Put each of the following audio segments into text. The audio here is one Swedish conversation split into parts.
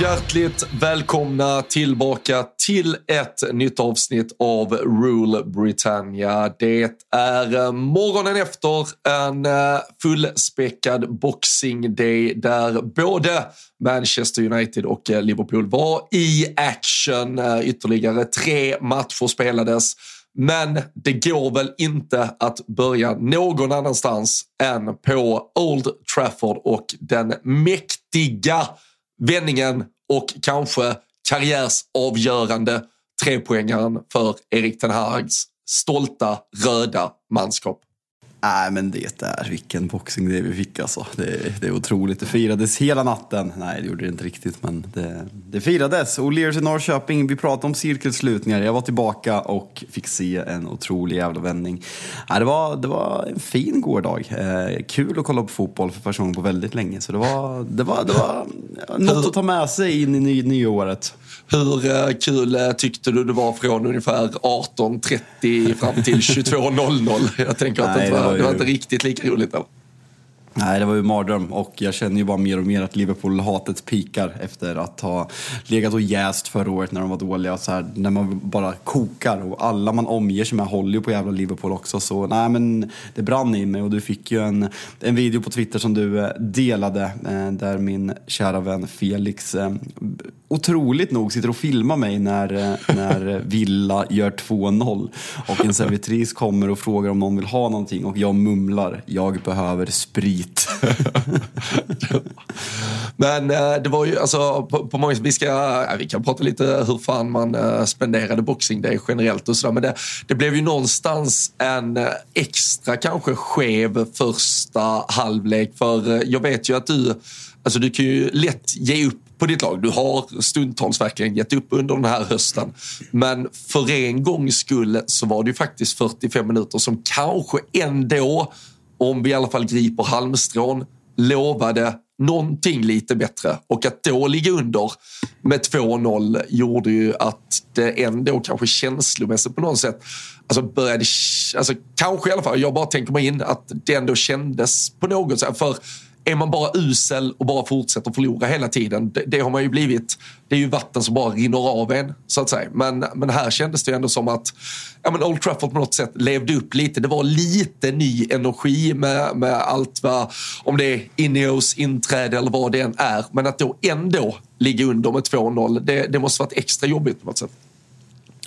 hjärtligt välkomna tillbaka till ett nytt avsnitt av Rule Britannia. Det är eh, morgonen efter en eh, fullspäckad Boxing Day där både Manchester United och eh, Liverpool var i action. Ytterligare tre matcher spelades. Men det går väl inte att börja någon annanstans än på Old Trafford och den mäktiga vändningen och kanske karriärsavgörande trepoängaren för Erik Ten Hags stolta röda manskap. Nej, men det är vilken boxing det vi fick alltså. Det, det är otroligt. Det firades hela natten. Nej, det gjorde det inte riktigt, men det, det firades. O'Learys i Norrköping, vi pratade om cirkelslutningar. Jag var tillbaka och fick se en otrolig jävla vändning. Nej, det, var, det var en fin gårdag. Eh, kul att kolla på fotboll för första gången på väldigt länge. Så det var, det var, det var något att ta med sig in i ny, nyåret. Hur eh, kul eh, tyckte du det var från ungefär 18.30 fram till 22.00? Jag tänker att Nej, det, var, det var inte riktigt lika roligt. Eller? Nej, det var ju mardröm och jag känner ju bara mer och mer att Liverpool-hatet pikar efter att ha legat och jäst förra året när de var dåliga. Så här, när man bara kokar och alla man omger sig med håller ju på jävla Liverpool också. Så nej, men det brann i mig och du fick ju en, en video på Twitter som du eh, delade eh, där min kära vän Felix eh, otroligt nog sitter och filmar mig när, när Villa gör 2-0 och en servitris kommer och frågar om någon vill ha någonting och jag mumlar, jag behöver sprit. Men eh, det var ju alltså på, på många vi ska, ja, vi kan prata lite hur fan man eh, spenderade Boxing Day generellt och sådär. Men det, det blev ju någonstans en eh, extra kanske skev första halvlek. För jag vet ju att du, alltså du kan ju lätt ge upp på ditt lag. Du har stundtals verkligen gett upp under den här hösten. Men för en gångs skull så var det ju faktiskt 45 minuter som kanske ändå, om vi i alla fall griper halmstrån, lovade någonting lite bättre. Och att då ligga under med 2-0 gjorde ju att det ändå kanske känslomässigt på något sätt alltså började, alltså kanske i alla fall, jag bara tänker mig in att det ändå kändes på något sätt. För är man bara usel och bara fortsätter förlora hela tiden, det, det har man ju blivit. Det är ju vatten som bara rinner av en, så att säga. Men, men här kändes det ändå som att ja, men Old Trafford på något sätt levde upp lite. Det var lite ny energi med, med allt vad, om det är Ineos inträde eller vad det än är. Men att då ändå ligga under med 2-0, det, det måste varit extra jobbigt på något sätt.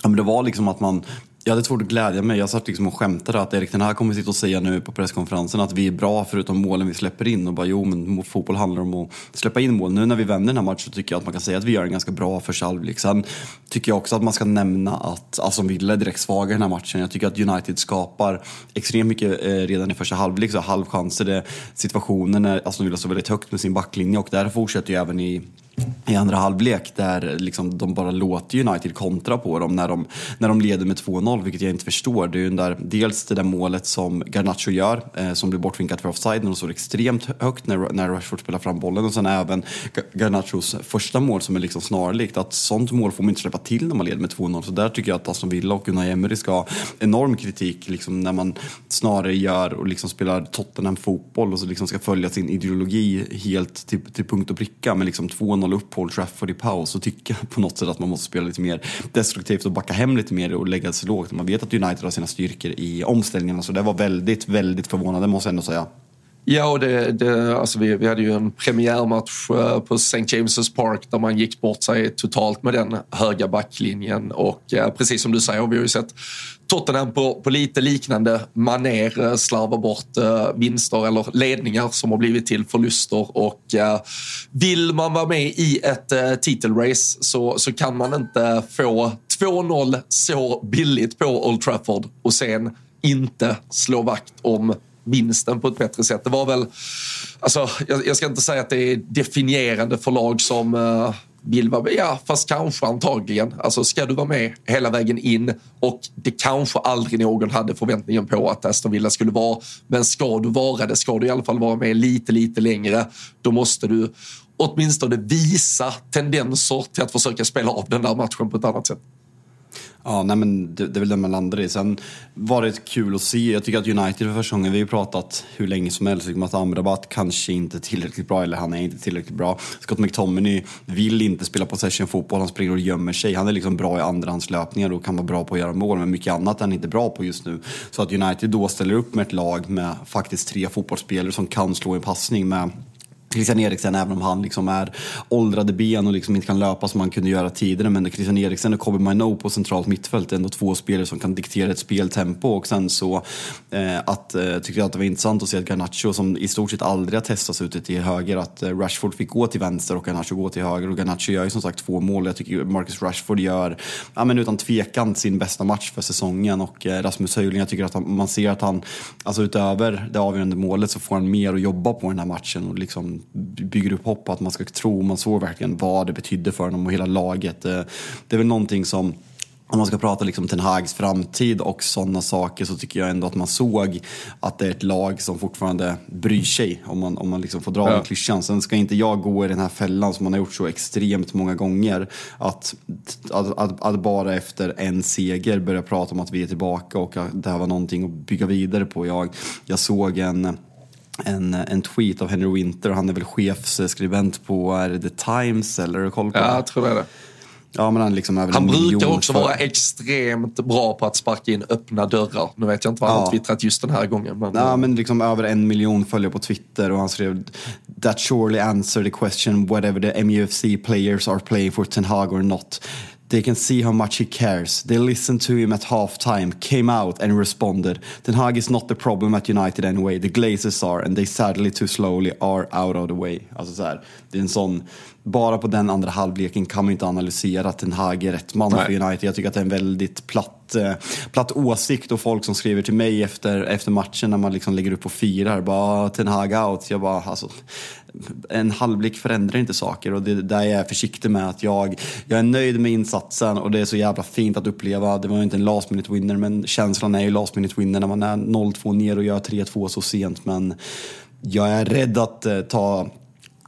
Ja, men det var liksom att man, jag hade svårt att glädja mig. Jag satt liksom och skämtade att Erik den här kommer sitta och säga nu på presskonferensen att vi är bra förutom målen vi släpper in. Och bara jo, men fotboll handlar om att släppa in mål. Nu när vi vänder den här matchen så tycker jag att man kan säga att vi gör en ganska bra första halvlek. Sen tycker jag också att man ska nämna att alltså, Aston Villa är direkt svaga i den här matchen. Jag tycker att United skapar extremt mycket eh, redan i första halvlek. Så halvchanser, situationer när Aston alltså, Villa står väldigt högt med sin backlinje och där fortsätter ju även i i andra halvlek där liksom de bara låter United kontra på dem när de, när de leder med 2-0, vilket jag inte förstår. Det är ju där, dels det där målet som Garnacho gör, eh, som blir bortvinkat för offside, när de står extremt högt när, när Rashford spelar fram bollen och sen även Garnachos första mål som är liksom snarlikt. Att sånt mål får man inte släppa till när man leder med 2-0, så där tycker jag att Aston Villa och Unai Emery ska ha enorm kritik liksom, när man snarare gör och liksom spelar Tottenham-fotboll och så liksom ska följa sin ideologi helt till, till punkt och pricka men liksom 2-0 upp Old Trafford i paus och tycka på något sätt att man måste spela lite mer destruktivt och backa hem lite mer och lägga sig lågt. Man vet att United har sina styrkor i omställningarna så det var väldigt, väldigt förvånande måste jag ändå säga. Ja, och det, det, alltså vi, vi hade ju en premiärmatch eh, på St. James' Park där man gick bort sig totalt med den höga backlinjen. Och eh, precis som du säger, vi har ju sett Tottenham på, på lite liknande maner eh, slarva bort eh, vinster eller ledningar som har blivit till förluster. Och eh, vill man vara med i ett eh, titelrace så, så kan man inte få 2-0 så billigt på Old Trafford och sen inte slå vakt om vinsten på ett bättre sätt. Det var väl, alltså, jag, jag ska inte säga att det är definierande för lag som uh, vill vara med. Ja, fast kanske antagligen. Alltså, ska du vara med hela vägen in och det kanske aldrig någon hade förväntningen på att Aston Villa skulle vara. Men ska du vara det, ska du i alla fall vara med lite, lite längre, då måste du åtminstone visa tendenser till att försöka spela av den där matchen på ett annat sätt. Ja, nej men det, det är väl det man landar i. Sen var det kul att se. Jag tycker att United för första gången, vi har ju pratat hur länge som helst om att Amrabat kanske inte är tillräckligt bra, eller han är inte tillräckligt bra. Scott McTominay vill inte spela possession-fotboll, han springer och gömmer sig. Han är liksom bra i andrahandslöpningar och kan vara bra på att göra mål, men mycket annat är han inte bra på just nu. Så att United då ställer upp med ett lag med faktiskt tre fotbollsspelare som kan slå en passning med Christian Eriksen, även om han liksom är åldrade ben och liksom inte kan löpa som han kunde göra tidigare. Men Christian Eriksen och Kobe Mino på centralt mittfält är ändå två spelare som kan diktera ett speltempo. Och sen så eh, att, eh, tyckte jag att det var intressant att se att Garnacho, som i stort sett aldrig har testats ute till höger, att eh, Rashford fick gå till vänster och Garnacho gå till höger. Och Garnacho gör ju som sagt två mål. Jag tycker Marcus Rashford gör, ja men utan tvekan, sin bästa match för säsongen. Och eh, Rasmus Höjling, jag tycker att han, man ser att han, alltså utöver det avgörande målet så får han mer att jobba på den här matchen. Och liksom bygger upp hopp att man ska tro, man såg verkligen vad det betydde för honom och hela laget. Eh, det är väl någonting som om man ska prata liksom Ten Hags framtid och sådana saker så tycker jag ändå att man såg att det är ett lag som fortfarande bryr sig. Om man, om man liksom får dra ja. den klyschan. Sen ska inte jag gå i den här fällan som man har gjort så extremt många gånger. Att, att, att, att bara efter en seger börja prata om att vi är tillbaka och att det här var någonting att bygga vidare på. Jag, jag såg en en, en tweet av Henry Winter, han är väl chefsskribent på är The Times eller? Har koll på ja, jag tror det är det. Ja, men han liksom han brukar också för... vara extremt bra på att sparka in öppna dörrar. Nu vet jag inte vad han ja. har twittrat just den här gången. Men... Ja, men liksom över en miljon följare på Twitter och han skrev That surely answer the question whatever the MUFC players are playing for Ten Hag or not. They can see how much he cares. They listened to him at halftime, came out and responded. Ten Hag is not the problem at United anyway. The Glazers are and they sadly too slowly are out of the way. Alltså så här, det är en sån, bara på den andra halvleken kan man inte analysera att Ten Hag är rätt man Nej. för United. Jag tycker att det är en väldigt platt, platt, eh, platt åsikt och folk som skriver till mig efter, efter matchen när man liksom lägger upp och firar. Bara ah, Ten Hag out. Jag bara, alltså, en halvlek förändrar inte saker och det är där jag är försiktig med att jag, jag är nöjd med insatsen och det är så jävla fint att uppleva. Det var ju inte en last minute winner men känslan är ju last minute winner när man är 0-2 ner och gör 3-2 så sent men jag är rädd att eh, ta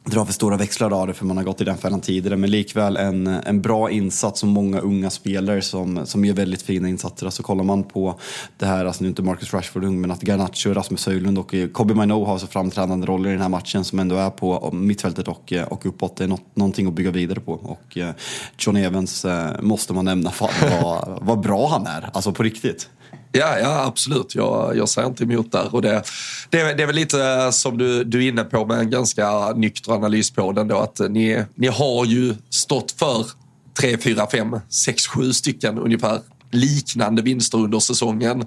dra för stora växlar av det för man har gått i den fällan tidigare. Men likväl en, en bra insats och många unga spelare som, som gör väldigt fina insatser. Alltså kollar man på det här, alltså nu inte Marcus Rashford ung, men att Garnacho, Rasmus Höjlund och eh, Kobe Mino har så framträdande roller i den här matchen som ändå är på mittfältet och, eh, och uppåt. Det är något, någonting att bygga vidare på. Och eh, John Evans måste man nämna, vad, vad bra han är. Alltså på riktigt. Ja, ja absolut. Jag, jag säger inte emot där. Och det, det, det är väl lite eh, som du, du är inne på med en ganska nykter analys på den. Då, att eh, ni, ni har ju stått för tre, fyra, fem, sex, sju stycken ungefär liknande vinster under säsongen.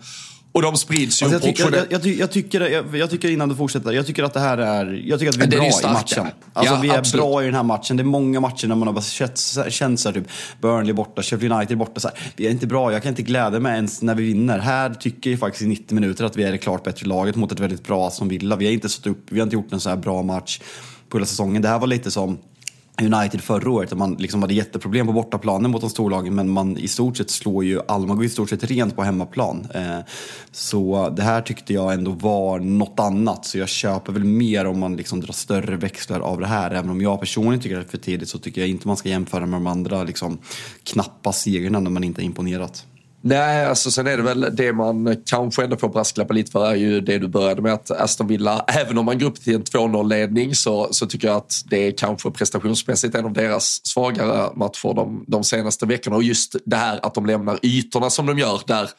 Och de sprids ju alltså jag, tycker, jag, jag, jag, tycker, jag, jag, tycker innan du fortsätter, jag tycker att det här är, jag tycker att vi är, är bra i matchen. Alltså ja, vi är absolut. bra i den här matchen. Det är många matcher när man har känt, känt så här, typ Burnley borta, Sheffield United borta. Så här, vi är inte bra, jag kan inte glädja mig ens när vi vinner. Här tycker jag faktiskt i 90 minuter att vi är det klart bättre laget mot ett väldigt bra som Villa. Vi har inte stått upp, vi har inte gjort en så här bra match på hela säsongen. Det här var lite som United förra året, där man liksom hade jätteproblem på bortaplanen mot de storlagen men man i stort sett slår ju Almago i stort sett rent på hemmaplan. Eh, så det här tyckte jag ändå var något annat, så jag köper väl mer om man liksom drar större växlar av det här. Även om jag personligen tycker att det är för tidigt så tycker jag inte man ska jämföra med de andra liksom, knappa segrarna när man inte imponerat. Nej, alltså sen är det väl det man kanske ändå får brasklappa lite för är ju det du började med att Aston Villa, även om man går upp till en 2-0-ledning så, så tycker jag att det är kanske prestationsmässigt en av deras svagare matcher de, de senaste veckorna. Och just det här att de lämnar ytorna som de gör där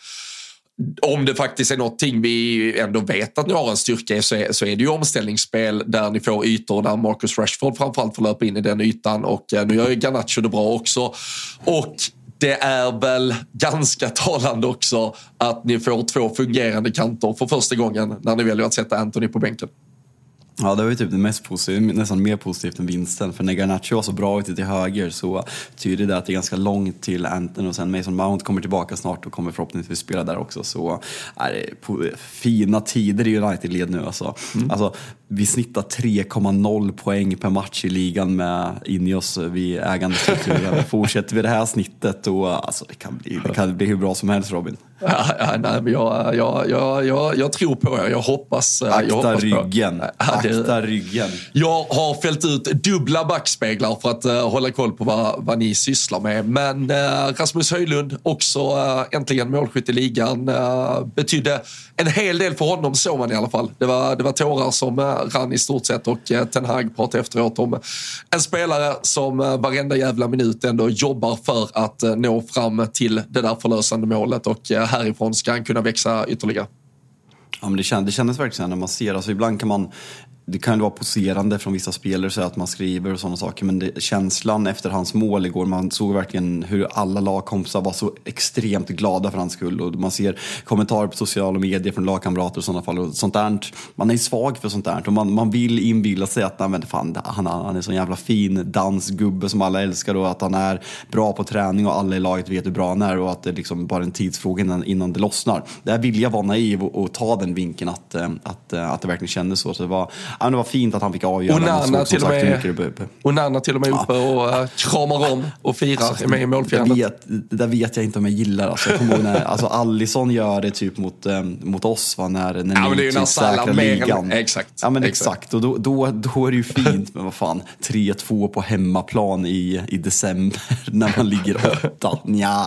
om det faktiskt är någonting vi ändå vet att ni har en styrka i så är, så är det ju omställningsspel där ni får ytor där Marcus Rashford framförallt får löpa in i den ytan och eh, nu gör ju Garnacho det bra också. Och det är väl ganska talande också att ni får två fungerande kanter för första gången när ni väljer att sätta Anthony på bänken. Ja, det var ju typ det mest positiva, nästan mer positivt än vinsten. För när Garnacho var så bra ute till höger så tyder det att det är ganska långt till Anton och sen Mason Mount kommer tillbaka snart och kommer förhoppningsvis spela där också. Så är det fina tider i United-led nu alltså. Mm. alltså. Vi snittar 3,0 poäng per match i ligan med Ineos vid ägandestrukturen. Fortsätter vi det här snittet då, alltså det kan bli, det kan bli hur bra som helst Robin. Ja, ja, nej, jag, jag, jag, jag, jag tror på er. Jag hoppas, Akta jag hoppas ryggen. På. Akta ryggen. Jag har fällt ut dubbla backspeglar för att uh, hålla koll på vad, vad ni sysslar med. Men uh, Rasmus Höjlund, också uh, äntligen målskytt i ligan, uh, betydde en hel del för honom såg man i alla fall. Det var, det var tårar som rann i stort sett och Ten Hag pratade efteråt om en spelare som varenda jävla minut ändå jobbar för att nå fram till det där förlösande målet och härifrån ska han kunna växa ytterligare. Ja, men det, kändes, det kändes verkligen när man ser, alltså ibland kan man det kan ju vara poserande från vissa spelare så att man skriver och sådana saker men det, känslan efter hans mål igår, man såg verkligen hur alla lagkompisar var så extremt glada för hans skull och man ser kommentarer på sociala medier från lagkamrater och sådana fall och sånt där. Man är svag för sånt där och man, man vill inbilla sig att men fan, han, han är en sån jävla fin dansgubbe som alla älskar och att han är bra på träning och alla i laget vet hur bra han är och att det liksom bara är en tidsfråga innan, innan det lossnar. Där vill jag vara naiv och, och ta den vinkeln att, eh, att, att, att det verkligen kändes så. så det var, ja, det var fint att han fick avgöra. Onana till, och med, Onana till och med uppe och uh, kramar om och firar, alltså, är med i målfirandet. Det där vet jag inte om jag gillar. Alltså, jag kommer ihåg när alltså, Allison gör det typ mot, um, mot oss, va, när, när ja, ni typ säkrar ligan. exakt. Ja, men exakt. exakt. Och då, då, då är det ju fint, men vad fan, 3-2 på hemmaplan i, i december när man ligger åtta. Nja,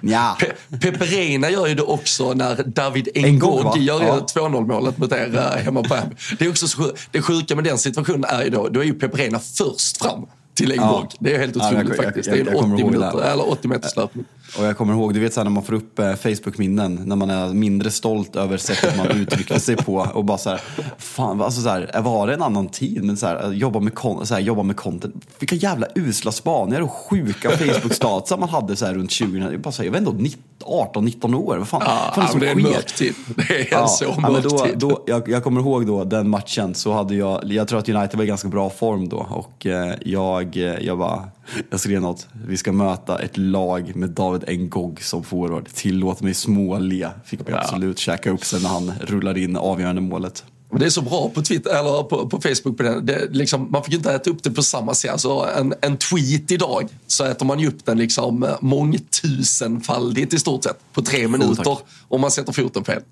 nja. Pe Peperina gör ju det också när David Ngog gör ja. 2-0 målet mot er uh, hemma på hem. Det är också så det sjuka med den situationen är ju då, då är ju Peperena först fram till en ja. Det är helt otroligt ja, jag, faktiskt. Jag, jag, det är en 80, minuter, eller 80 meters löpning. Och jag kommer ihåg, du vet så här, när man får upp eh, Facebook-minnen, när man är mindre stolt över sättet man uttryckte sig på och bara så här, fan, alltså så här, var det en annan tid? Men så här, jobba, med så här, jobba med content. Vilka jävla usla spaningar och sjuka Facebook-statusar man hade så här runt 20, jag, bara så här, jag var ändå 18-19 år. Vad fan, ja, fan det är en mörk tid. Det är ja, så mörk då, tid. Då, jag, jag, kommer ihåg då den matchen, så hade jag, jag tror att United var i ganska bra form då och eh, jag, jag bara jag skrev något, vi ska möta ett lag med David Ngog som forward. Tillåt mig småle. Fick mig ja. absolut käka upp sen när han rullar in avgörande målet. Men det är så bra på Twitter eller på, på Facebook. På den. Det, liksom, man fick inte äta upp det på samma sätt. Alltså, en, en tweet idag så äter man ju upp den liksom mångtusenfaldigt i stort sett på tre minuter oh, om man sätter foten fel.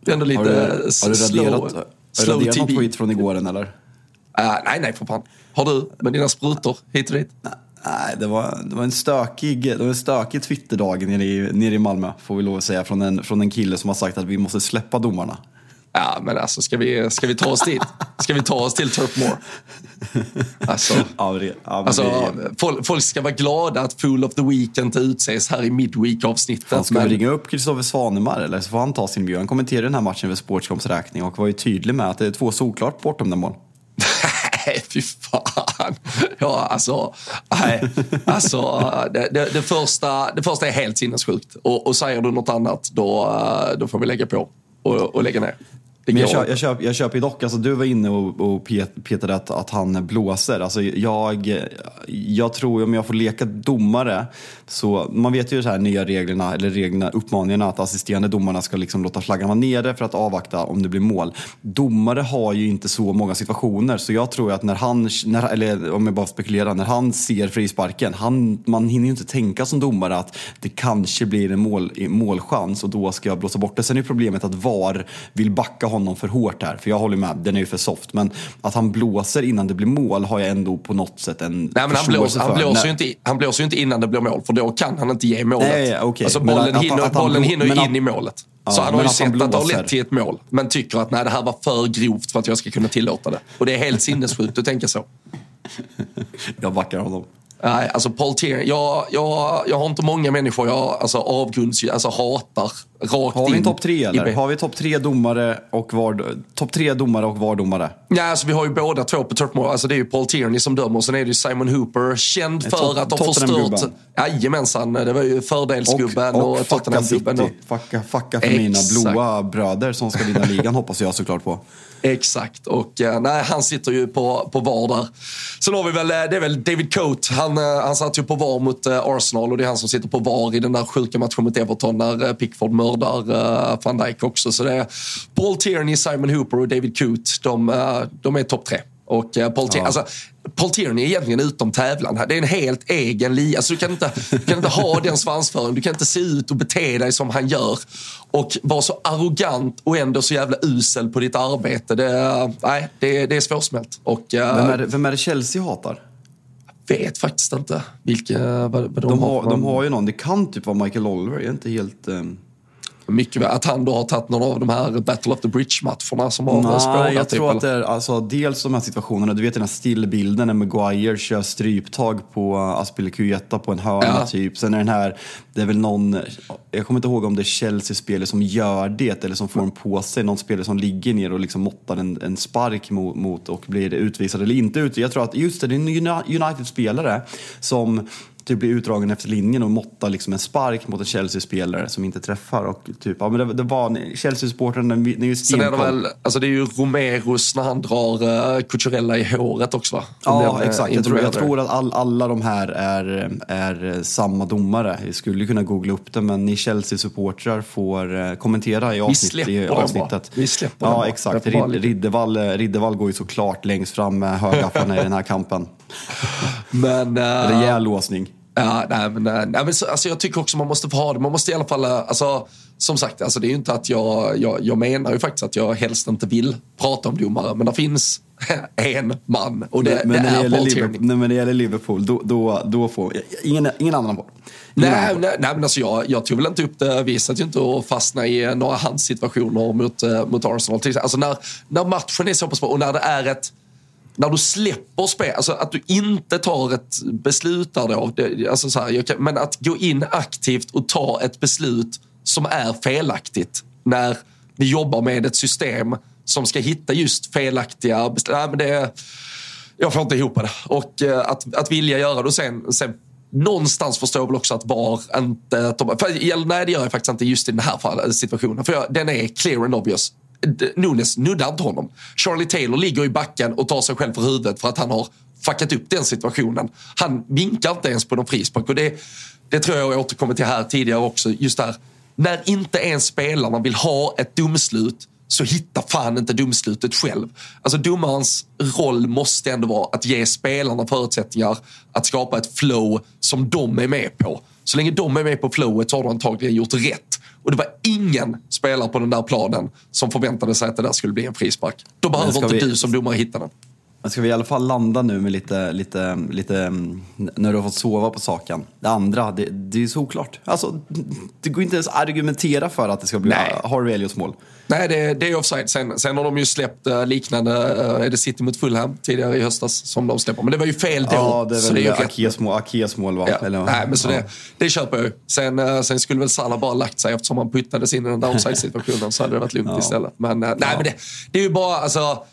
Det är ändå lite har du, har du raderat, slow, har du raderat någon tweet från igår eller? Uh, nej, nej för fan. Har du med dina sprutor hit och dit? Nej, det var, det var en stökig, det var en stökig Twitterdag nere i, nere i Malmö, får vi lov att säga, från en, från en kille som har sagt att vi måste släppa domarna. Ja, men alltså ska vi, ska vi ta oss dit? Ska vi ta oss till Turf Moor? Alltså, alltså folk, folk, ska vara glada att Fool of the Weekend utses här i Midweek-avsnittet. Ska men... vi ringa upp Kristoffer Svanemar eller så får han ta sin björn. Han kommenterade den här matchen för Sportscoms räkning och var ju tydlig med att det är två solklart bortom den mål. Fy fan. Ja, alltså, nej, alltså det, det, det, första, det första är helt sinnessjukt. Och, och säger du något annat, då, eh, då får vi lägga på och, och lägga ner. Men jag, köper, jag, köper, jag köper ju dock, alltså du var inne och, och pet- petade att, att han blåser. Alltså jag, jag tror, om jag får leka domare, så man vet ju så här nya reglerna, eller reglerna, uppmaningarna att assisterande domarna ska liksom låta flaggan vara nere för att avvakta om det blir mål. Domare har ju inte så många situationer, så jag tror att när han, när, eller om jag bara spekulerar, när han ser frisparken, han, man hinner ju inte tänka som domare att det kanske blir en mål, målchans och då ska jag blåsa bort det. Sen är problemet att VAR vill backa honom för hårt här, för jag håller med, den är ju för soft. Men att han blåser innan det blir mål har jag ändå på något sätt en Nej, men han blåser, han, blåser ju inte, han blåser inte innan det blir mål, för då kan han inte ge målet. Nej, okej. Alltså, Men bollen att- hinner, att bollen blå- hinner in att- i målet. Ja, så han har ju att sett att det har lett till ett mål, men tycker att nej, det här var för grovt för att jag ska kunna tillåta det. Och det är helt sinnessjukt att tänka så. Jag backar honom. Nej, alltså Paul Tierney, jag, jag, jag har inte många människor jag alltså, avgrunds, alltså hatar rakt Har vi in topp tre eller? Har vi topp tre domare och var, topp tre domare och VAR-domare? Ja, alltså, vi har ju båda två på Turf Moor. Alltså, det är ju Paul Tierney som dömer och sen är det ju Simon Hooper. Känd Är för Tot- att ha förstört... Jajamensan, det var ju fördelsgubben och, och, och Tottenham-gubben. City. Fucka, fucka för mina Exakt. blåa bröder som ska vinna ligan hoppas jag såklart på. Exakt, och eh, nej, han sitter ju på, på VAR där. Sen har vi väl, eh, det är väl David Coate. Han, eh, han satt ju på VAR mot eh, Arsenal och det är han som sitter på VAR i den där sjuka matchen mot Everton när eh, Pickford mördar van Dijk också. Så det är Paul Tierney, Simon Hooper och David Coate. De, de är topp tre. Och Paul, Tierney, alltså, Paul Tierney är egentligen utom tävlan här. Det är en helt egen liga. Alltså, du, kan inte, du kan inte ha den svansföringen. Du kan inte se ut och bete dig som han gör. Och vara så arrogant och ändå så jävla usel på ditt arbete. Det, nej, det, är- det är svårsmält. Och eh, Vem är, det- vem är det Chelsea hatar? Vet faktiskt inte vilka, vad, vad de, De har. de har ju någon, det kan typ vara Michael Oliver, jag är inte helt... ehm, Mycket, att han då har tagit någon av de här Battle of the Bridge-matcherna som har spårat. Nej, jag typ, tror att eller? det är alltså, dels de här situationerna, du vet den här stillbilden när Maguire kör stryptag på Aspilicueta på en hörna Ja. typ. Sen är den här, det är väl någon, jag kommer inte ihåg om det är Chelsea-spelare som gör det eller som får en på sig, någon spelare som ligger ner och liksom måttar en, en spark mot, mot och blir utvisad eller inte utvisad. Jag tror att just det, det är en Uni- United-spelare som typ blir utdragen efter linjen och måttar liksom en spark mot en Chelsea-spelare som inte träffar. Och typ, ja, men det, det var Chelsea-supportern, den, den är ju Sen är det stenkoll. väl, alltså det är ju Romeros när han drar uh, Cucurella i håret också va? Ja, den, eh, exakt. Jag tror, jag tror att all, alla de här är, är samma domare. Jag skulle kunna googla upp det, men ni Chelsea-supportrar får eh, kommentera i, avsnitt, i avsnittet. Vi släpper Ja, exakt. Riddervall, Riddervall går ju såklart längst fram med högaflarna i den här kampen. Men, uh, Rejäl låsning. Ja, nej, men, nej, men så, alltså, jag tycker också man måste få ha det. Man måste i alla fall, eh, alltså, som sagt, alltså, det är ju inte att jag, jag, jag menar ju faktiskt att jag helst inte vill prata om domare, men det finns en man och det, men det när det är gäller Paul Liverpool, nej, men det gäller Liverpool, då, då, då får ingen, ingen annan får. Ingen annan Nej, nej, nej, men alltså jag, jag tog väl inte upp det. Vi satt ju inte och fastnade i några handsituationer mot, eh, mot Arsenal. Alltså när, när matchen är så pass bra och när det är ett när du släpper spel, alltså att du inte tar ett beslut där då. Det, alltså så här, kan, men att gå in aktivt och ta ett beslut som är felaktigt när vi jobbar med ett system som ska hitta just felaktiga beslut. Nej, men det, jag får inte ihop det. Och eh, att, att vilja göra det och sen, sen någonstans förstår jag väl också att VAR inte... För, nej, det gör jag faktiskt inte just i den här fall, situationen. För jag, den är clear and obvious. Nunes nuddar inte honom. Charlie Taylor ligger i backen och tar sig själv för huvudet för att han har fuckat upp den situationen. Han vinkar inte ens på någon frispark. Och det, det tror jag jag återkommer till här tidigare också. Just där, när inte ens spelarna vill ha ett domslut så hitta fan inte domslutet själv. Alltså domarens roll måste ändå vara att ge spelarna förutsättningar att skapa ett flow som de är med på. Så länge de är med på flowet så har de antagligen gjort rätt. Och det var ingen spelare på den där planen som förväntade sig att det där skulle bli en frispark. Då behöver inte vi- du som domare hitta den. Ska vi i alla fall landa nu med lite, lite, lite mm, när du har fått sova på saken. Det andra, det, det är så oklart. Alltså, det går inte ens att argumentera för att det ska bli Nej. Harvey Elliotts mål. Nej, det, det är offside. Sen, sen har de ju släppt eh, liknande, eh, är det City mot Fulham tidigare i höstas som de släpper. Men det var ju fel då. Ja, det är väl ju. Akias mål, Akias mål va? Ja. Eller- Nej, men så ja. det, det köper jag ju. Sen, eh, sen skulle väl Salah bara lagt sig eftersom han puttades in i den där offside-situationen så hade det varit lugnt Ja. istället. Men, eh, nej, men det, det är ju bara, alltså,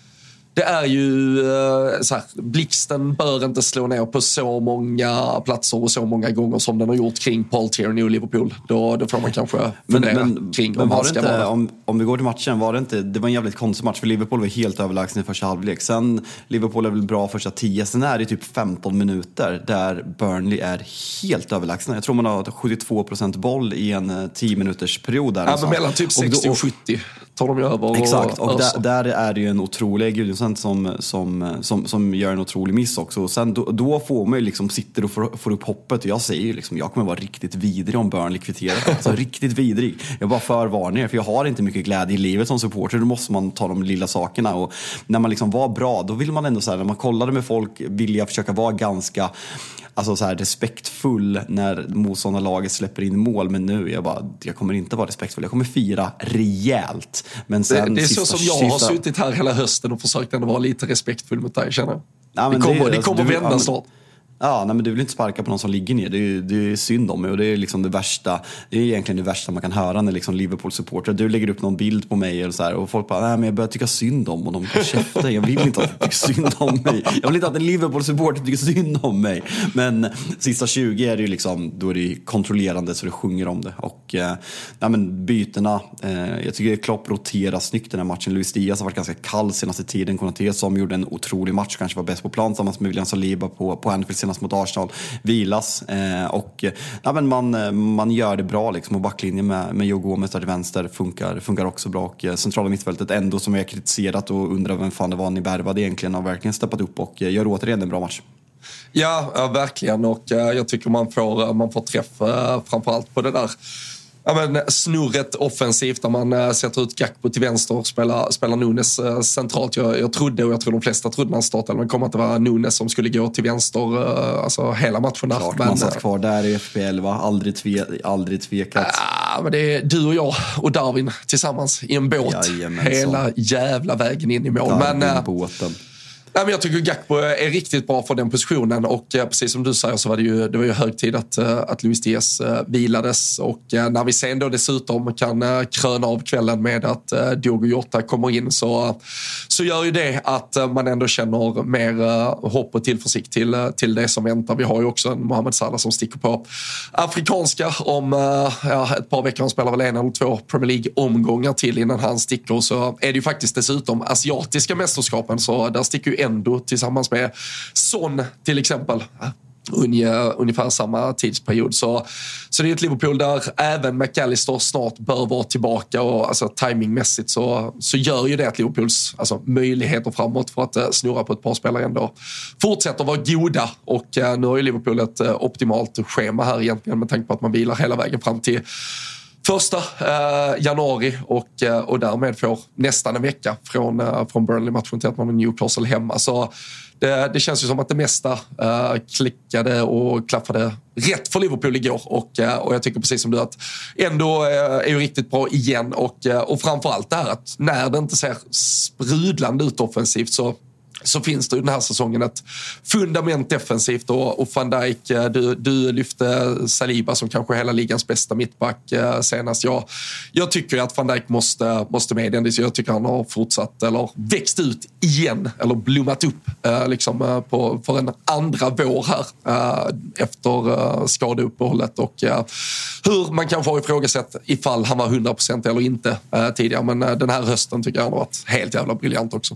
det är ju eh, så här, blixten bör inte slå ner på så många platser och så många gånger som den har gjort kring Paul Tierney och Liverpool. Då, då får man kanske fundera men, kring men om var han det ska inte, vara om, om vi går till matchen, var det inte, det var en jävligt konstig match för Liverpool var helt överlägsna i första halvlek. Sen, Liverpool är väl bra första 10, sen är det typ 15 minuter där Burnley är helt överlägsna. Jag tror man har 72% boll i en 10 minuters period där. Ja, men någonstans. mellan typ Och då- 60 och 70 tar de ju över. Exakt, och öser. där, där är det ju en otrolig Gudjonsen som, som, som, som gör en otrolig miss också. Och sen då, då får man ju liksom, sitter och får, får upp hoppet. Och jag säger ju liksom, jag kommer vara riktigt vidrig om Burnley kvitterar. Alltså riktigt vidrig. Jag bara förvarnar er, för jag har inte mycket glädje i livet som supporter. Då måste man ta de lilla sakerna. Och när man liksom var bra, då vill man ändå så här, när man kollade med folk, vill jag försöka vara ganska alltså så här, respektfull när motståndarlaget släpper in mål. Men nu, jag bara, jag kommer inte vara respektfull. Jag kommer fira rejält. Men Det, sen det är så sista- som jag har sista- suttit här hela hösten och försökt ändå vara lite respektfull mot dig känner jag. Ja, det kommer, är- det alltså, kommer du vill- vända men- snart. Ja, nej, men du vill inte sparka på någon som ligger ner. Det är, det är synd om mig och det är liksom det värsta. Det är egentligen det värsta man kan höra när liksom Liverpool-supportrar, du lägger upp någon bild på mig eller så här, och folk bara, nej men jag börjar tycka synd om honom. Käften, jag vill inte att du tycker synd om mig. Jag vill inte att en Liverpool-supporter tycker synd om mig. Men sista 20 är det ju liksom, då är det kontrollerande så det sjunger om det. Och eh, nej, men bytena, eh, jag tycker Klopp roterar snyggt den här matchen. Luis Diaz har varit ganska kall senaste tiden. Konaté som gjorde en otrolig match, kanske var bäst på plan tillsammans med William Saliba på, på Anfield senast mot Arsenal. Vilas eh, och ja, men man, man gör det bra liksom. Och backlinjen med, med Joe Gomez där till vänster funkar, funkar också bra. Och eh, centrala mittfältet ändå som vi har kritiserat och undrar vem fan det var ni värvade egentligen har verkligen steppat upp och eh, gör återigen en bra match. Ja, ja verkligen. Och eh, jag tycker man får, man får träff framförallt på det där ja, men, snurret offensivt där man eh, sätter ut Gakpo till vänster och spelar, spelar Nunes eh, centralt. Jag, jag trodde, och jag tror de flesta trodde när han startade, men kom att det var Nunes som skulle gå till vänster eh, alltså hela matchen där. Klart men, man satt eh, kvar där i FPL va? Aldrig, tve, aldrig tvekat. Ja, men det är du och jag och Darwin tillsammans i en båt Jajamensan. hela jävla vägen in i mål. Men, Darwin eh, båten. Nej, men jag tycker Gakpo är riktigt bra för den positionen och eh, precis som du säger så var det ju, det var ju hög tid att, eh, att Luis Diaz eh, vilades och när vi sen då dessutom kan kröna av kvällen med att Diogo Jota kommer in så, så gör ju det att man ändå känner mer hopp och tillförsikt till, till det som väntar. Vi har ju också en Mohamed Salah som sticker på afrikanska om ja, ett par veckor. Han spelar väl en eller två Premier League-omgångar till innan han sticker. Så är det ju faktiskt dessutom asiatiska mästerskapen så där sticker ju ändå tillsammans med Son till exempel. Unge, ungefär samma tidsperiod. Så, så det är ett Liverpool där även McAllister snart bör vara tillbaka och alltså, timingmässigt så, så gör ju det att Liverpools alltså, möjligheter framåt för att eh, snurra på ett par spelare ändå fortsätter vara goda. Och eh, nu har ju Liverpool ett eh, optimalt schema här egentligen med tanke på att man vilar hela vägen fram till första eh, januari och, eh, och därmed får nästan en vecka från, eh, från Burnley-matchen till att man har Newcastle hemma. Så det, det känns ju som att det mesta eh, klickade och klaffade rätt för Liverpool igår och, eh, och jag tycker precis som du att ändå eh, är ju riktigt bra igen och, eh, och framförallt det här att när det inte ser sprudlande ut offensivt så så finns det ju den här säsongen ett fundament defensivt och, och van Dijk, eh, du, du lyfte Saliba som kanske hela ligans bästa mittback eh, senast. Jag, jag tycker att van Dijk måste, måste med i den. Jag tycker han har fortsatt, eller växt ut igen, eller blommat upp eh, liksom, eh, på, för en andra vår här eh, efter eh, skadeuppehållet och hur man kanske har ifrågasatt ifall han var 100% eller inte tidigare. Men den här hösten tycker jag han har varit helt jävla briljant också.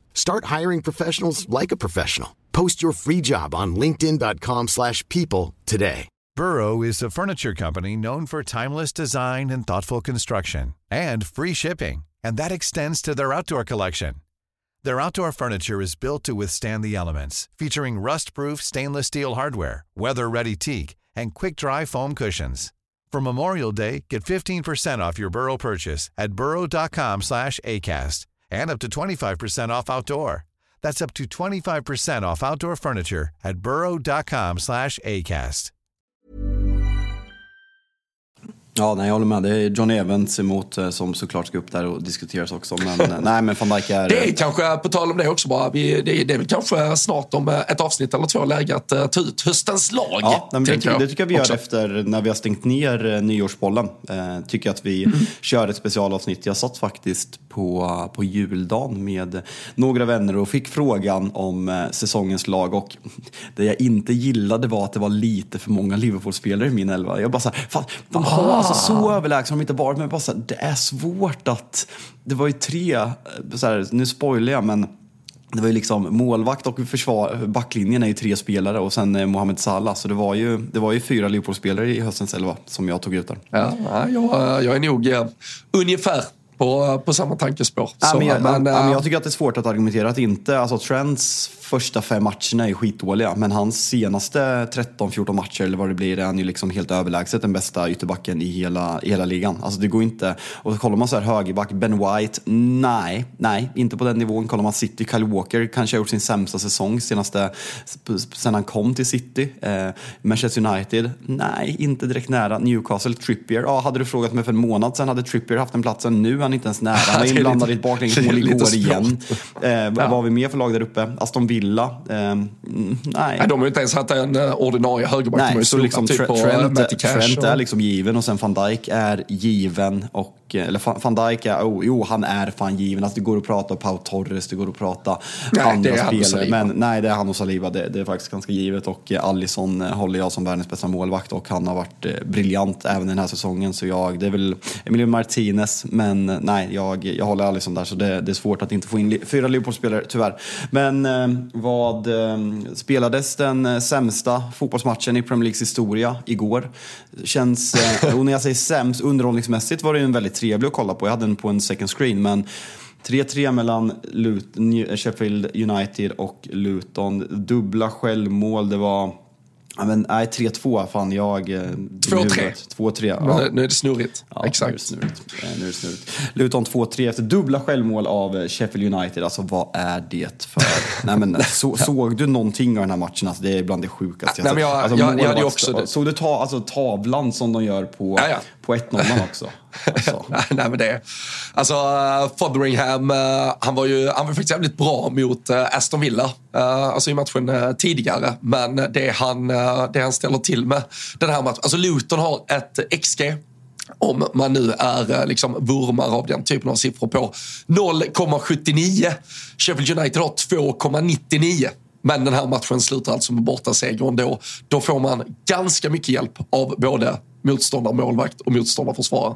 Start hiring professionals like a professional. Post your free job on linkedin.com/people slash people today. Burrow is a furniture company known for timeless design and thoughtful construction and free shipping, and that extends to their outdoor collection. Their outdoor furniture is built to withstand the elements, featuring rust-proof stainless steel hardware, weather-ready teak, and quick-dry foam cushions. For Memorial Day, get 15% off your Burrow purchase at burrow.com slash ACAST and up to 25% off outdoor. That's up to 25% off outdoor furniture at burrow.com slash ACAST. Ja, nej, jag håller med. Det är John Evans emot eh, som såklart ska upp där och diskuteras också. Men eh, nej, men van Dijk är... Det är kanske, på tal om det också bara, vi, det, är, det är väl kanske snart om eh, ett avsnitt eller två läge att ta ut höstens lag. Ja, men det, jag det tycker jag vi gör också. efter när vi har stängt ner eh, nyårsbollen. Eh, tycker jag att vi kör ett specialavsnitt. Jag satt faktiskt på, på juldagen med några vänner och fick frågan om eh, säsongens lag. Och det jag inte gillade var att det var lite för många Liverpool-spelare i min elva. Jag bara såhär, fan, de har alltså så överlägsna har de inte varit. Men bara så här, det är svårt att... Det var ju tre, eh, så här, nu spoilar jag men det var ju liksom målvakt och försvar, backlinjen är ju tre spelare och sen eh, Mohamed Salah. Så det var ju, det var ju fyra Liverpool-spelare i höstens elva som jag tog ut där. Ja, ja, jag, jag är nog ungefär på, på samma tankespår. Ja, men, jag, men, ja, men eh, jag tycker att det är svårt att argumentera att inte, alltså Trents första fem matcherna är skitdåliga, men hans senaste 13-14 matcher eller vad det blir är han ju liksom helt överlägset den bästa ytterbacken i hela, i hela ligan. Alltså det går inte, och kollar man så här högerback, Ben White, nej, nej, inte på den nivån. Kollar man City, Kyle Walker kanske har gjort sin sämsta säsong senaste, sen han kom till City. Eh, Manchester United, nej, inte direkt nära. Newcastle, Trippier, ja, hade du frågat mig för en månad sedan hade Trippier haft den platsen, nu han inte ens nära. Han är är inblandad i ett baklängesmål är igår igen. Eh, Vad har vi mer för lag där uppe? Aston Villa? Eh, mm, nej. nej, de har ju inte ens haft en eh, ordinarie högerback. Nej, så liksom typ Trent, Trent är liksom given och sen van Dijk är given. Och, eller van- Dijk oh, jo han är fan given. Alltså det går att prata Pau Torres, det går att prata Nej, andra spelare. Men nej, det är han och Saliba. Det, det är faktiskt ganska givet. Och eh, Alisson eh, håller jag som världens bästa målvakt och han har varit eh, briljant även den här säsongen. Så jag, det är väl Emilio Martinez, men nej, jag, jag håller Alisson där. Så det, det är svårt att inte få in fyra Liverpool-spelare, tyvärr. Men vad spelades den sämsta fotbollsmatchen i Premier Leagues historia igår? Känns, och när jag säger sämst, underhållningsmässigt var det ju en väldigt trevlig att kolla på. Jag hade den på en second screen, men 3-3 mellan Lut- New- Sheffield United och Luton. Dubbla självmål, det var... Men, nej, 3-2 fan jag... eh, 2-3. 2-3, ja. Nu, är det snurrigt. Ja, Nu är det Exakt. snurrigt. Eh, Nu är det snurrigt. Luton 2-3 efter dubbla självmål av eh, Sheffield United. Alltså vad är det för... Nej, men, så, såg du någonting av den här matchen? Alltså, det är bland det sjukaste jag- alltså, jag- jag ju målvakts- också. Såg du ta, alltså, tavlan som de gör på, Ja, ja på 1-0 också? Alltså. Nej, men det... Alltså, eh, Fotheringham, eh, han, var ju, han var faktiskt jävligt bra mot eh, Aston Villa. Alltså i matchen tidigare. Men det han, det han ställer till med den här matchen... Alltså Luton har ett XG om man nu är liksom vurmar av den typen av siffror på 0,79. Sheffield United har 2,99. Men den här matchen slutar alltså med bortaseger ändå. Då får man ganska mycket hjälp av både motståndarmålvakt och motståndarförsvarare.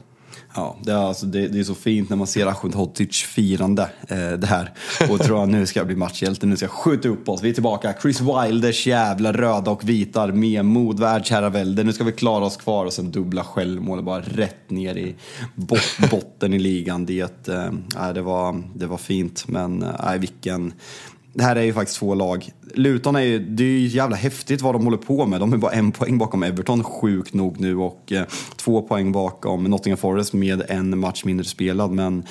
Ja, det är, alltså, det, det är så fint när man ser Ahmedhodzic firande eh, det här. Och tror att nu ska jag bli matchhjälte, nu ska jag skjuta upp oss. Vi är tillbaka. Chris Wilders jävla röda och vita med mod, världsherravälde. Nu ska vi klara oss kvar och sen dubbla självmål bara rätt ner i bot, botten i ligan. Det, eh, det, var, det var fint, men eh, vilken... Det här är ju faktiskt två lag. Luton är ju, det är ju jävla häftigt vad de håller på med. De är bara en poäng bakom Everton, sjukt nog nu, och eh, två poäng bakom Nottingham Forest med en match mindre spelad. Men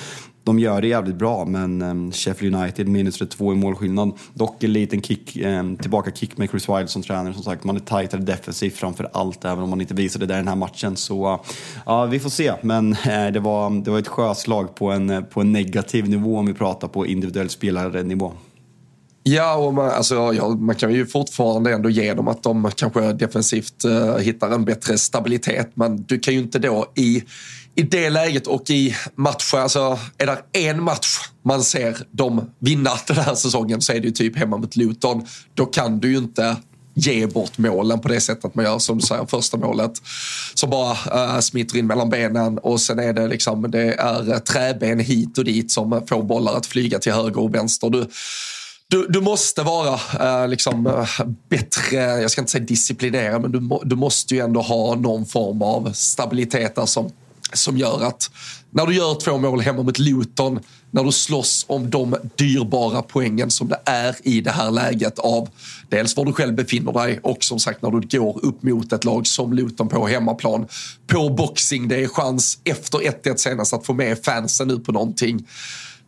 de gör det jävligt bra, men eh, Sheffield United minus 32 i målskillnad. Dock en liten kick, eh, tillbaka kick med Chris Wilde som tränare. Som sagt, man är tajtare defensivt framför allt, även om man inte visade det i den här matchen. Så ja, vi får se. Men eh, det, var, det var ett sjöslag på en, på en negativ nivå om vi pratar på individuell spelarnivå. Ja, och man, alltså, ja, man kan ju fortfarande ändå ge dem att de kanske defensivt eh, hittar en bättre stabilitet. Men du kan ju inte då i, i det läget och i matcher, alltså är det en match man ser dem vinna den här säsongen så är det ju typ hemma mot Luton. Då kan du ju inte ge bort målen på det sättet man gör som du säger första målet som bara eh, äh, smiter in mellan benen och sen är det liksom det är eh, träben hit och dit som får bollar att flyga till höger och vänster. Du, du, du måste vara eh, liksom, eh, bättre, jag ska inte säga disciplinerad, men du, du måste ju ändå ha någon form av stabilitet där som, som gör att när du gör två mål hemma mot Luton, när du slåss om de dyrbara poängen som det är i det här läget av dels var du själv befinner dig och som sagt när du går upp mot ett lag som Luton på hemmaplan. På boxing, det är chans efter 1-1 senast att få med fansen nu på någonting.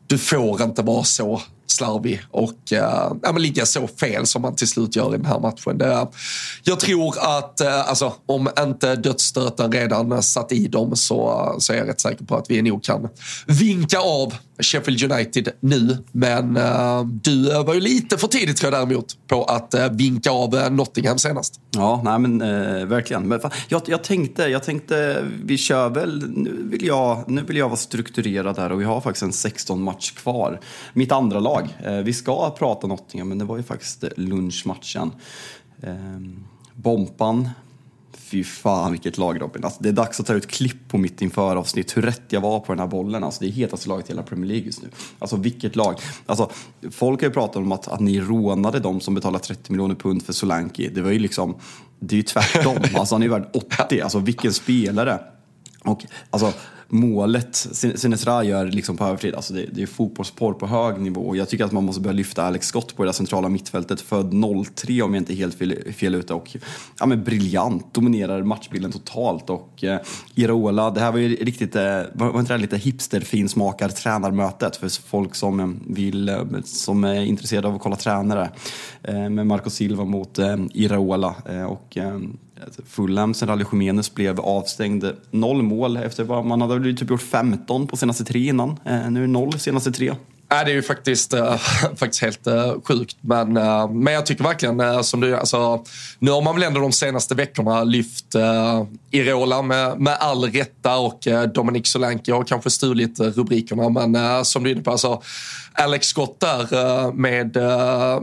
Du får inte vara så slarvig och eh, ja, ligga så fel som man till slut gör i den här matchen. Det, jag tror att eh, alltså, om inte dödsstöten redan satt i dem så, så är jag rätt säker på att vi nog kan vinka av Sheffield United nu. Men eh, du var ju lite för tidigt tror jag däremot på att eh, vinka av eh, Nottingham senast. Ja, nej men eh, verkligen. Men, fan, jag, jag, tänkte, jag tänkte, vi kör väl, nu vill, jag, nu vill jag vara strukturerad här och vi har faktiskt en 16 match kvar. Mitt andra lag vi ska prata Nottingham, men det var ju faktiskt lunchmatchen. Ehm, Bompan Fy fan vilket lag Robin. Alltså, det är dags att ta ut klipp på mitt inför avsnitt hur rätt jag var på den här bollen. Alltså, det är hetaste laget i hela Premier League just nu. Alltså vilket lag. Alltså, folk har ju pratat om att, att ni rånade dem som betalar 30 miljoner pund för Solanke. Det var ju liksom, det är ju tvärtom. alltså han är ju värd 80. Alltså vilken spelare. Och alltså målet Sinesra gör liksom på övertid, alltså det, det är fotbollsporr på hög nivå. Jag tycker att man måste börja lyfta Alex Scott på det där centrala mittfältet. Född 03 om jag inte är helt fel, fel ute. Och ja, men briljant, dominerar matchbilden totalt. Och eh, Iraola, det här var ju riktigt, eh, var inte det lite hipster-finsmakar tränarmötet för folk som eh, vill, eh, som är intresserade av att kolla tränare. Eh, med Marco Silva mot eh, Iraola. Eh, och, eh, Alltså, Fulham sen Rally Jiménez blev avstängd. Noll mål efter vad man hade typ gjort 15 på senaste tre innan. Eh, nu är det noll senaste tre. Ja, det är ju faktiskt, äh, faktiskt helt äh, sjukt. Men, äh, men jag tycker verkligen, äh, som du, alltså, nu har man väl ändå de senaste veckorna lyft äh, Irola med, med all rätta och äh, Dominic Solanke har kanske stulit rubrikerna. Men äh, som du är inne på, alltså, Alex Scott där med,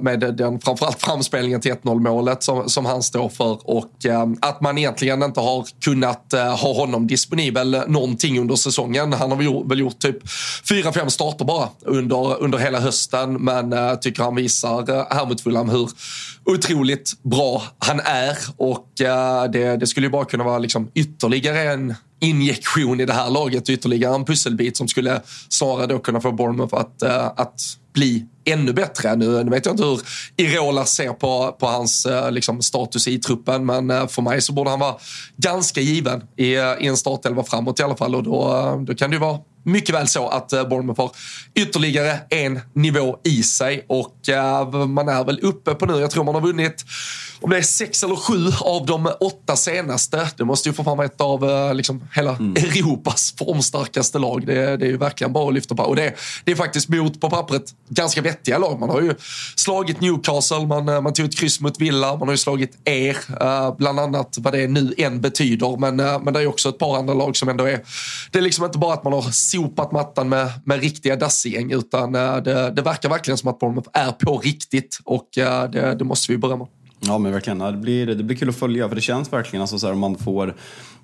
med den framförallt framspelningen till 1-0 målet som, som han står för och att man egentligen inte har kunnat ha honom disponibel någonting under säsongen. Han har väl gjort, väl gjort typ 4-5 starter bara under under, under hela hösten. Men jag tycker han visar eh, här mot Fulham hur otroligt bra han är. Och eh, det, det, skulle ju bara kunna vara liksom ytterligare en injektion i det här laget. Ytterligare en pusselbit som skulle snarare då kunna få Bournemouth att, att bli ännu bättre. Nu, nu vet jag inte hur Irola ser på, på hans liksom, status i truppen, men för mig så borde han vara ganska given i, i en startelva framåt i alla fall. Och då, då kan det ju vara mycket väl så att eh, Bournemouth har ytterligare en nivå i sig och uh, man är väl uppe på nu, jag tror man har vunnit om det är sex eller sju av de åtta senaste. Det måste ju få fram ett av uh, liksom, hela mm. Europas formstarkaste lag. Det, det, är ju verkligen bara att lyfta på. Och det, det är faktiskt mot, på pappret, ganska vettiga lag. Man har ju slagit Newcastle, man, man tog ett kryss mot Villa, man har ju slagit er, bland annat vad det nu än betyder. Men, men det är också ett par andra lag som ändå är... Det är liksom inte bara att man har sopat mattan med, med riktiga dassgäng utan eh, det, det verkar verkligen som att Bournemouth är på riktigt och eh, det, det måste vi berömma. Ja men verkligen, det blir, det blir kul att följa för det känns verkligen alltså, så här, om man får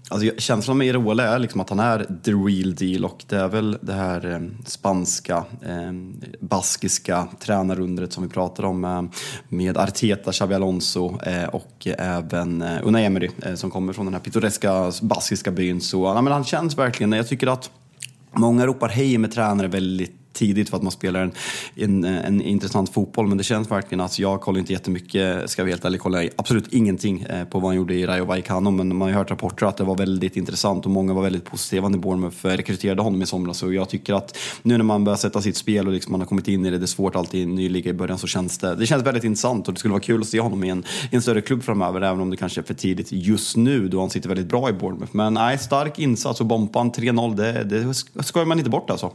Alltså, känslan med Irola är liksom att han är the real deal och det är väl det här eh, spanska, eh, baskiska tränarundret som vi pratar om eh, med Arteta, Xabi Alonso eh, och även eh, Unai Emery eh, som kommer från den här pittoreska baskiska byn. Så ja, men han känns verkligen, jag tycker att Många ropar hej med tränare väldigt tidigt för att man spelar en, en, en intressant fotboll. Men det känns verkligen, att jag kollar inte jättemycket, ska jag vara helt ärlig, kollar absolut ingenting eh, på vad han gjorde i Rayo Vallecano. Men man har ju hört rapporter att det var väldigt intressant och många var väldigt positiva när Bournemouth eh, rekryterade honom i somras. Och jag tycker att nu när man börjar sätta sitt spel och liksom man har kommit in i det, det är svårt alltid i en ny liga i början, så känns det, det känns väldigt intressant och det skulle vara kul att se honom i en, i en större klubb framöver, även om det kanske är för tidigt just nu då han sitter väldigt bra i Bournemouth. Men nej, stark insats och Bompan 3-0, det, det skojar man inte bort alltså.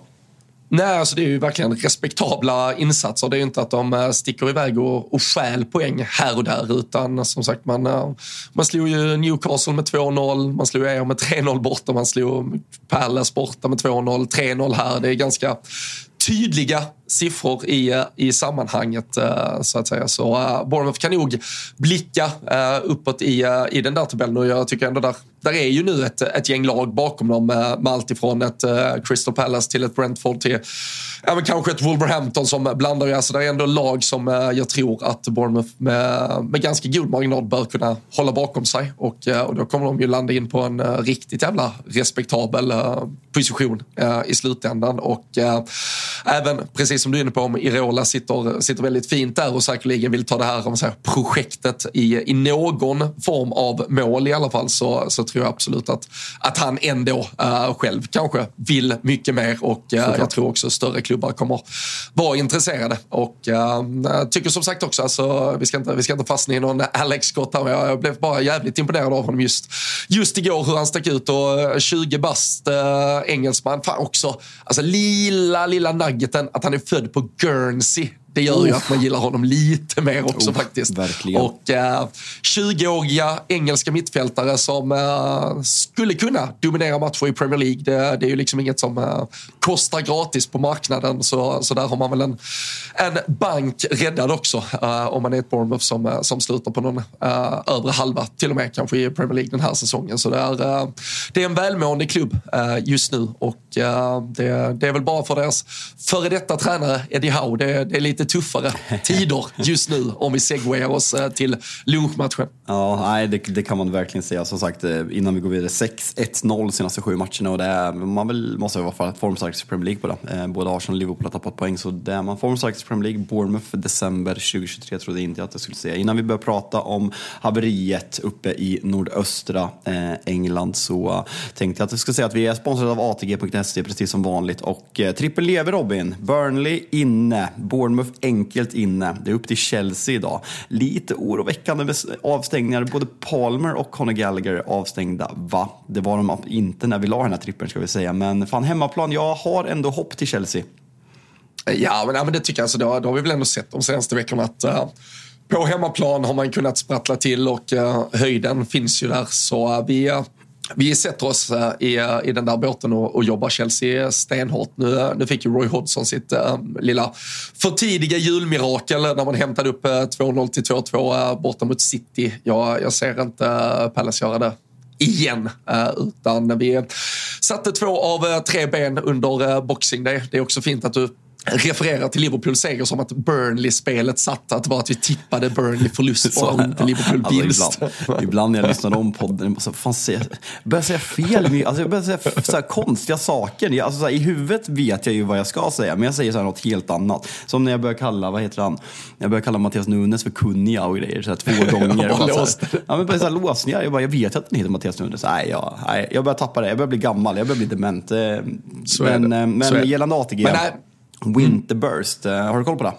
Nej, alltså det är ju verkligen respektabla insatser. Det är ju inte att de eh, sticker iväg och, och stjäl poäng här och där. Utan eh, som sagt, man, eh, man slog ju Newcastle med 2-0, man slog er med 3-0 borta, man slog Palace borta med 2-0, 3-0 här. Det är ganska tydliga siffror i, i sammanhanget eh, så att säga. Så eh, Bournemouth kan nog blicka eh, uppåt i, i den där tabellen och jag tycker ändå där där är ju nu ett, ett gäng lag bakom dem med, allt ifrån ett Crystal Palace till ett Brentford till ja, men kanske ett Wolverhampton som blandar. Alltså det är ändå lag som jag tror att Bournemouth med, med ganska god marginal bör kunna hålla bakom sig. Och, och då kommer de ju landa in på en riktigt jävla respektabel position i slutändan. Och även, precis som du är inne på, om Irola sitter, sitter väldigt fint där och säkerligen vill ta det här om säger, projektet i, i någon form av mål i alla fall så, så tror jag absolut att, att han ändå uh, själv kanske vill mycket mer och uh, jag tror också större klubbar kommer var intresserade. Och uh, tycker som sagt också, alltså, vi, ska inte, vi ska inte fastna i någon Alex Scott här, men jag blev bara jävligt imponerad av honom just, just igår hur han stack ut och eh, 20 bast eh, engelsman. Fan också, alltså lilla, lilla nuggeten att han är född på Guernsey det gör oh. ju att man gillar honom lite mer också oh, faktiskt. Verkligen. Och eh, 20-åriga engelska mittfältare som eh, skulle kunna dominera matcher i Premier League. Det, det är ju liksom inget som eh, kostar gratis på marknaden. Så, så där har man väl en, en bank räddad också eh, om man är ett Bournemouth som, eh, som slutar på någon eh, övre halva till och med kanske i Premier League den här säsongen. Så det är, det är en välmående klubb just nu och det, det är väl bara för deras före detta tränare Eddie Howe. Det, det är lite tuffare tider just nu om vi segwayar oss eh, till lunchmatchen. Ja, nej, det, det, kan man verkligen säga. Som sagt, eh, innan vi går vidare, 6-1-0 senaste sju matcherna och det är, man vill, måste vara formstarkast i Premier League på det. Eh, både Arsenal och Liverpool har tappat poäng, så det är man formstarkast i Premier League. Bournemouth för december 2023 trodde jag inte att jag skulle säga. Innan vi börjar prata om haveriet uppe i nordöstra England så tänkte jag att jag skulle säga att vi är sponsrade av ATG.se precis som vanligt och eh, trippel lever Robin. Burnley inne, Bournemouth enkelt inne. Det är upp till Chelsea idag. Lite oroväckande med avstängningar. Både Palmer och Conor Gallagher är avstängda, va? Det var de inte när vi la den här trippen ska vi säga. Men fan, hemmaplan, jag har ändå hopp till Chelsea. Eh, ja, men, ja, men det tycker jag. Alltså, då, har vi väl ändå sett de senaste veckorna att uh, på hemmaplan har man kunnat sprattla till och uh, höjden finns ju där. Så uh, vi, vi sätter oss eh, i, eh, i den där båten och, och jobbar Chelsea stenhårt. Nu, eh, nu fick ju Roy Hodgson sitt äm, lilla för tidiga julmirakel när man hämtade upp 2-0 till 2-2 äh, borta mot City. Jag, jag ser inte Palace göra det igen. utan vi satte två av tre ben under Boxing Day. Det är också fint att du refererar till Liverpools seger som att Burnley-spelet satt, att var att vi tippade Burnley förlust och inte Liverpool alltså, vinst. Alltså, ibland, ibland, när jag lyssnar om podden, jag, så, fan, se, börjar säga fel, alltså, jag börjar säga så konstiga saker. alltså, så här, I huvudet vet jag ju vad jag ska säga, men jag säger så här, något helt annat. Som när jag börjar kalla, vad heter han, jag börjar kalla Mattias Nunes för Kunja och grejer, så här, två gånger. bara, så här, ja, men bara, så här, låsningar, jag, bara, jag vet att den heter Mattias Nunes. Nej, ja, nej, jag börjar tappa det, jag börjar bli gammal, jag börjar bli dement. Eh, men, eh, men gällande ATG. Men, nej, Mm. Winterburst, mm. har du koll på det?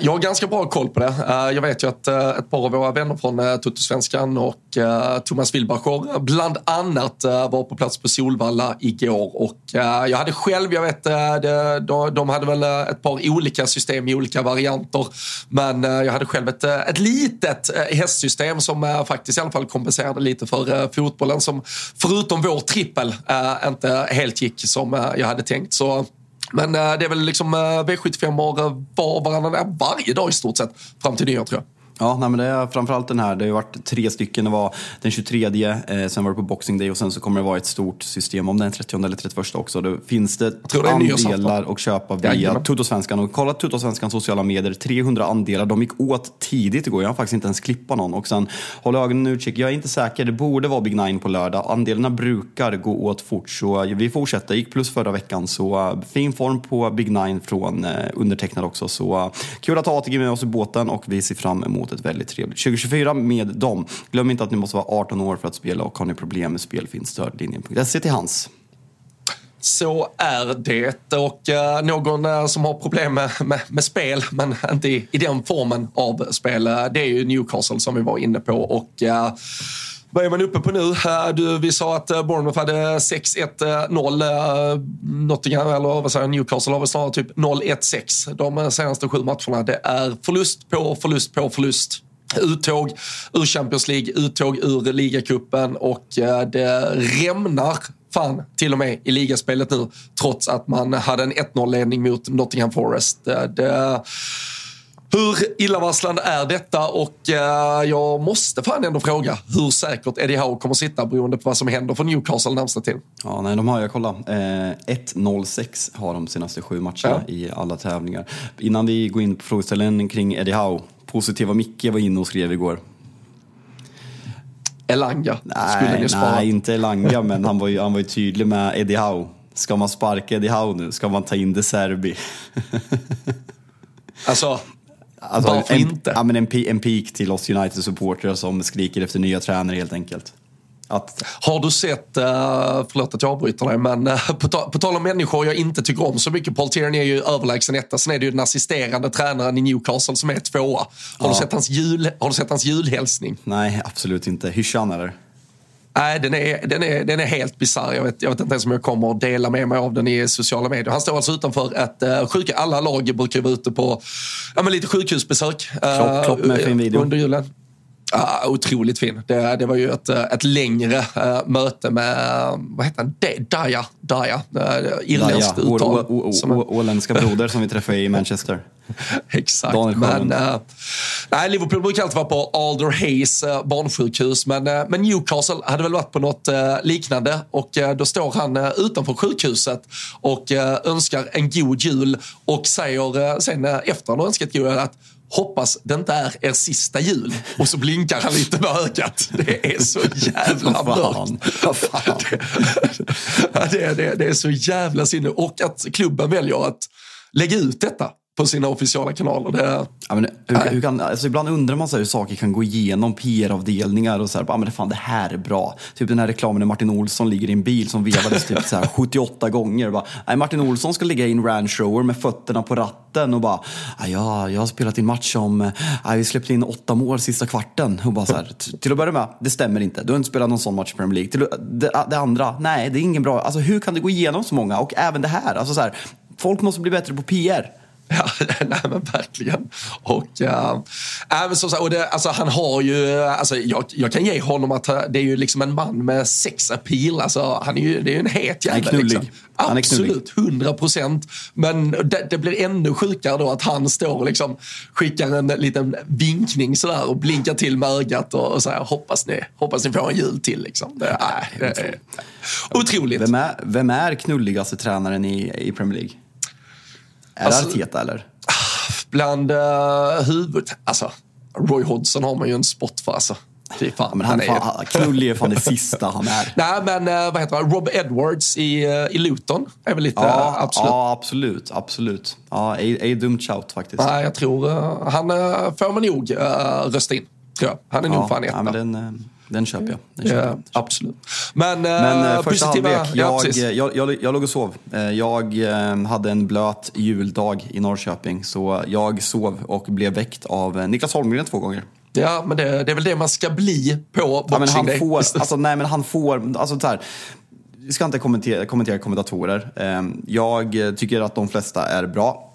Jag har ganska bra koll på det. Eh, jag vet ju att eh, ett par av våra vänner från Tuttosvenskan och Thomas Wilbacher bland annat var på plats på Solvalla igår. Och jag hade själv, jag vet, de hade väl ett par olika system i olika varianter. Men jag hade själv ett, ett litet hästsystem som faktiskt i alla fall kompenserade lite för fotbollen som förutom vår trippel inte helt gick som jag hade tänkt. Så men eh, det är väl liksom eh, V75 var varannan varje dag i stort sett fram till nyår tror jag. Ja, nej, men det är framförallt den här. Det har varit tre stycken. Det var den 23, eh, sen var det på Boxing Day och sen så kommer det vara ett stort system om den 30 eller 31 också. Då finns det, andelar att köpa via Tuttosvenskan. Och kolla Tuttosvenskans sociala medier, 300 andelar. De gick åt tidigt igår. Jag har faktiskt inte ens klippat någon. Och sen håll ögonen utkik. Jag är inte säker. Det borde vara Big Nine på lördag. Andelarna brukar gå åt fort. Så vi fortsätter. Gick plus förra veckan. Så uh, fin form på Big Nine från uh, undertecknad också. Så kul att ha ATG med oss i båten och vi ser fram emot emot ett väldigt trevligt 2024 med dem. Glöm inte att ni måste vara 18 år för att spela och har ni problem med spel finns stödlinjen.se till hands. Så är det. Och uh, någon uh, som har problem med, med, med, spel, men inte i, i den formen av spel, uh, det är ju Newcastle som vi var inne på. Och vad är man uppe på nu? Eh, du, vi sa att eh, Bournemouth hade 6-1-0. Eh, Nottingham, eller vad säger Newcastle har väl snarare typ 0-1-6 de senaste sju matcherna. Det är förlust på förlust på förlust. Uttåg ur Champions League, uttåg ur ligacupen och det rämnar fan till och med i ligaspelet nu trots att man hade en 1-0-ledning mot Nottingham Forest. Det, det, hur illavarslande är detta? Och eh, jag måste fan ändå fråga hur säkert Eddie Howe kommer sitta beroende på vad som händer för Newcastle närmsta tiden. Ja, nej, de har jag kollat. Eh, 1-0-6 har de senaste sju matcherna Ja. i alla tävlingar. Innan vi går in på frågeställningen kring Eddie Howe. Positiva Micke var inne och skrev igår. Elanga skulle Nej, ni spara. nej inte Elanga, men han var, ju, han var ju tydlig med Eddie Howe. Ska man sparka Eddie Howe nu? Ska man ta in De Serbi? Alltså, Alltså, Varför en, inte? Ja, men en, en peak till oss United-supportrar som skriker efter nya tränare helt enkelt. Att, Har du sett, uh, förlåt att jag avbryter dig, men eh, på, ta, på tal om människor jag inte tycker om så mycket. Paul Tierney är ju överlägsen etta. Sen är det ju den assisterande tränaren i Newcastle som är tvåa. Har, du, sett hans jul, har du sett hans julhälsning? nej, absolut inte. Hyschan eller? Nej, den är, den är, den är helt bisarr. Jag vet, jag vet inte ens om jag kommer att dela med mig av den i sociala medier. Han står alltså utanför ett uh, sjuk... Alla lag brukar vara ute på ja, men lite sjukhusbesök. eh, Klopp- Klopp med fin video. Under julen. Ja, otroligt fin. Det, det var ju ett, eh, ett längre eh, möte med, vad heter han, Daya, Daya, uh, irländskt uttal. åländska broder som vi träffade i Manchester. Exakt. Daniel Men, uh, nej, Liverpool brukar alltid vara på Alder Hayes uh, barnsjukhus. Men, uh, men Newcastle hade väl varit på något liknande. Och då står han utanför sjukhuset och önskar en god jul. Och säger sen efter han har önskat god jul att Hoppas det inte är er sista jul. Och så blinkar han lite med ögat. Det är så jävla mörkt. Det, det, det är så jävla sinne. Och att klubben väljer att lägga ut detta på sina officiella kanaler. Det, Ja, men hur, hur kan, alltså ibland undrar man så hur saker kan gå igenom PR-avdelningar och så här, ah, men det, fan, det här är bra. Typ den här reklamen när Martin Olsson ligger i en bil som vevades typ så här 78 gånger. Bara, nej, Martin Olsson ska ligga i en Range Rover med fötterna på ratten och bara, ah, ja, jag har spelat i en match som, ah, vi släppte in åtta mål sista kvarten. Och bara så här, till att börja med, det stämmer inte. Du har inte spelat någon sån match i Premier League. Till, det, det andra, nej, det är ingen bra. Alltså hur kan det gå igenom så många? Och även det här, alltså så här, folk måste bli bättre på PR. Ja, nej men verkligen. Och, äh, men som sagt, och det, alltså, han har ju, alltså, jag, jag kan ge honom att uh, det är ju liksom en man med sex appeal. Alltså, han är ju, det är ju en het Han är jävel. Liksom. Han är. Absolut, hundra procent. Men det, det blir ännu sjukare då att han står och liksom skickar en liten vinkning sådär och blinkar till med ögat och, och säger hoppas ni, hoppas ni får en jul till. Liksom. Det, nej, det är otroligt. Vem är, vem är knulligaste tränaren i, i Premier League? Är Alltså- det Arteta eller? Bland uh, huvud... Alltså, Roy Hodgson har man ju en spot för. Alltså. Fy fan, Ja, men han, är- fan, han- knullig är fan det sista han är. Nej, men uh, vad heter han? Rob Edwards i, uh, i Luton är väl lite... Ja, uh, absolut. ja, absolut. absolut. Ja, är, är dumt shout faktiskt. Nej, jag tror han får man nog rösta in. Tror jag. Han är nog fan ja, etta. men den, den köper jag. Den köper Ja, jag. absolut. Men, Men eh, första positiva... halvlek, ja, jag, precis. jag, jag, jag låg och sov. Eh, Jag eh, hade en blöt juldag i Norrköping, så jag sov och blev väckt av eh, Niklas Holmgren två gånger. Ja, men det, det är väl det man ska bli på Ja, men Boxing han Day. får, alltså, nej, men han får, alltså så här, vi ska inte kommentera, kommentera kommentatorer. Eh, Jag eh, tycker att de flesta är bra.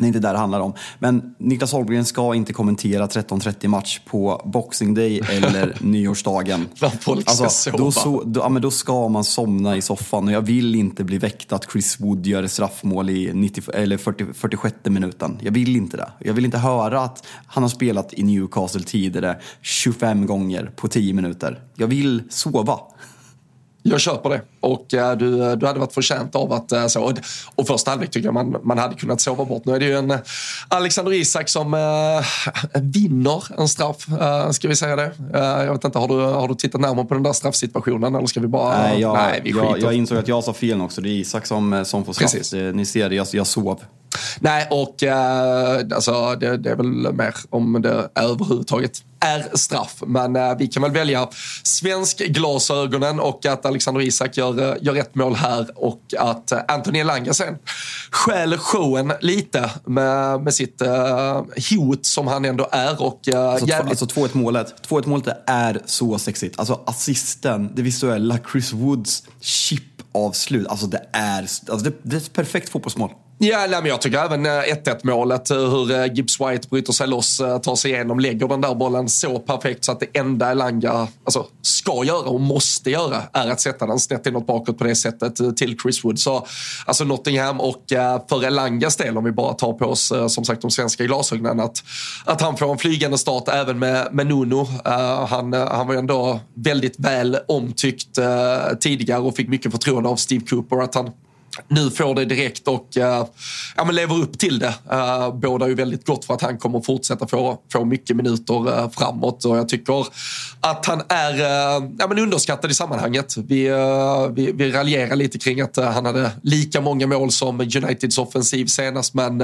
Det är inte där det handlar om. Men Niklas Holmgren ska inte kommentera 13.30 match på Boxing Day eller nyårsdagen. När folk ska sova. Då, så, då, ja, men då ska man somna i soffan och jag vill inte bli väckt att Chris Wood gör straffmål i 90, eller 40, 46 minuten. Jag vill inte det. Jag vill inte höra att han har spelat i Newcastle tidigare 25 gånger på 10 minuter. Jag vill sova. Jag köper det. Och eh, du, du hade varit förtjänt av att uh, så. Och, och första halvlek tycker jag man, man hade kunnat sova bort. Nu är det ju en eh, Alexander Isak som uh, vinner en straff. Uh, ska vi säga det? Uh, jag vet inte, har du, har du tittat närmare på den där straffsituationen? Eller ska vi bara... Nej, jag, nej vi skiter. jag, jag insåg att jag sa fel också. Det är Isak som, som får straff. Precis. Det, ni ser, jag, jag sov. Nej, och eh, alltså, det, det är väl mer om det överhuvudtaget är straff. Men eh, vi kan väl välja svensk glasögonen och att Alexander Isak gör, eh, gör rätt mål här och att eh, Anthony Elanga sen stjäl showen lite med, med sitt eh, hot som han ändå är. Och, eh, Alltså, jävligt... alltså 2-1 målet. 2-1 målet är så sexigt. Alltså assisten, det visuella, Chris Woods chip-avslut. Alltså det är, alltså det, det är ett perfekt fotbollsmål. Ja, nej, men jag tycker även eh, 1-1 målet, eh, hur eh, Gibbs White bryter sig loss, tar sig igenom, lägger den där bollen så perfekt så att det enda Elanga alltså, ska göra och måste göra är att sätta den snett inåt bakåt på det sättet till Chris Wood. Så alltså Nottingham och för Elangas del, om vi bara tar på oss som sagt de svenska glasögonen, att, att han får en flygande start även med, med Nuno. Uh, han, han var ju ändå väldigt väl omtyckt uh, tidigare och fick mycket förtroende av Steve Cooper. Att han nu får det direkt och uh, ja, men lever upp till det. Uh, båda ju väldigt gott för att han kommer fortsätta få, få mycket minuter uh, framåt och jag tycker att han är uh, ja, men underskattad i sammanhanget. Vi, uh, vi, vi raljerar lite kring att han hade lika många mål som Uniteds offensiv senast men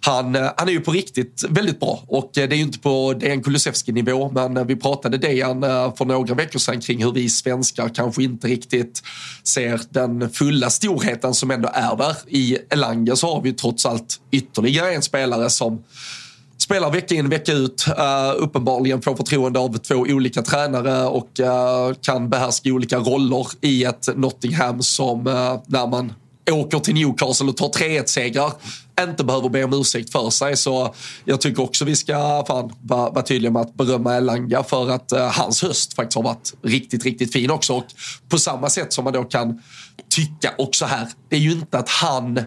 han, eh, han är ju på riktigt väldigt bra och eh, det är ju inte på en Kulusevski-nivå men eh, vi pratade Dejan för några veckor sedan kring hur vi svenskar kanske inte riktigt ser den fulla storheten som ändå är där. I Elanga så har vi trots allt ytterligare en spelare som spelar vecka in vecka ut. Uh, uppenbarligen får förtroende av två olika tränare och uh, kan behärska olika roller i ett Nottingham som uh, när man åker till Newcastle och tar 3-1-segrar inte behöver be om ursäkt för sig. Så jag tycker också vi ska fan vara, vara tydliga med att berömma Elanga för att uh, hans höst faktiskt har varit riktigt, riktigt fin också. Och på samma sätt som man då kan tycka också här, det är ju inte att han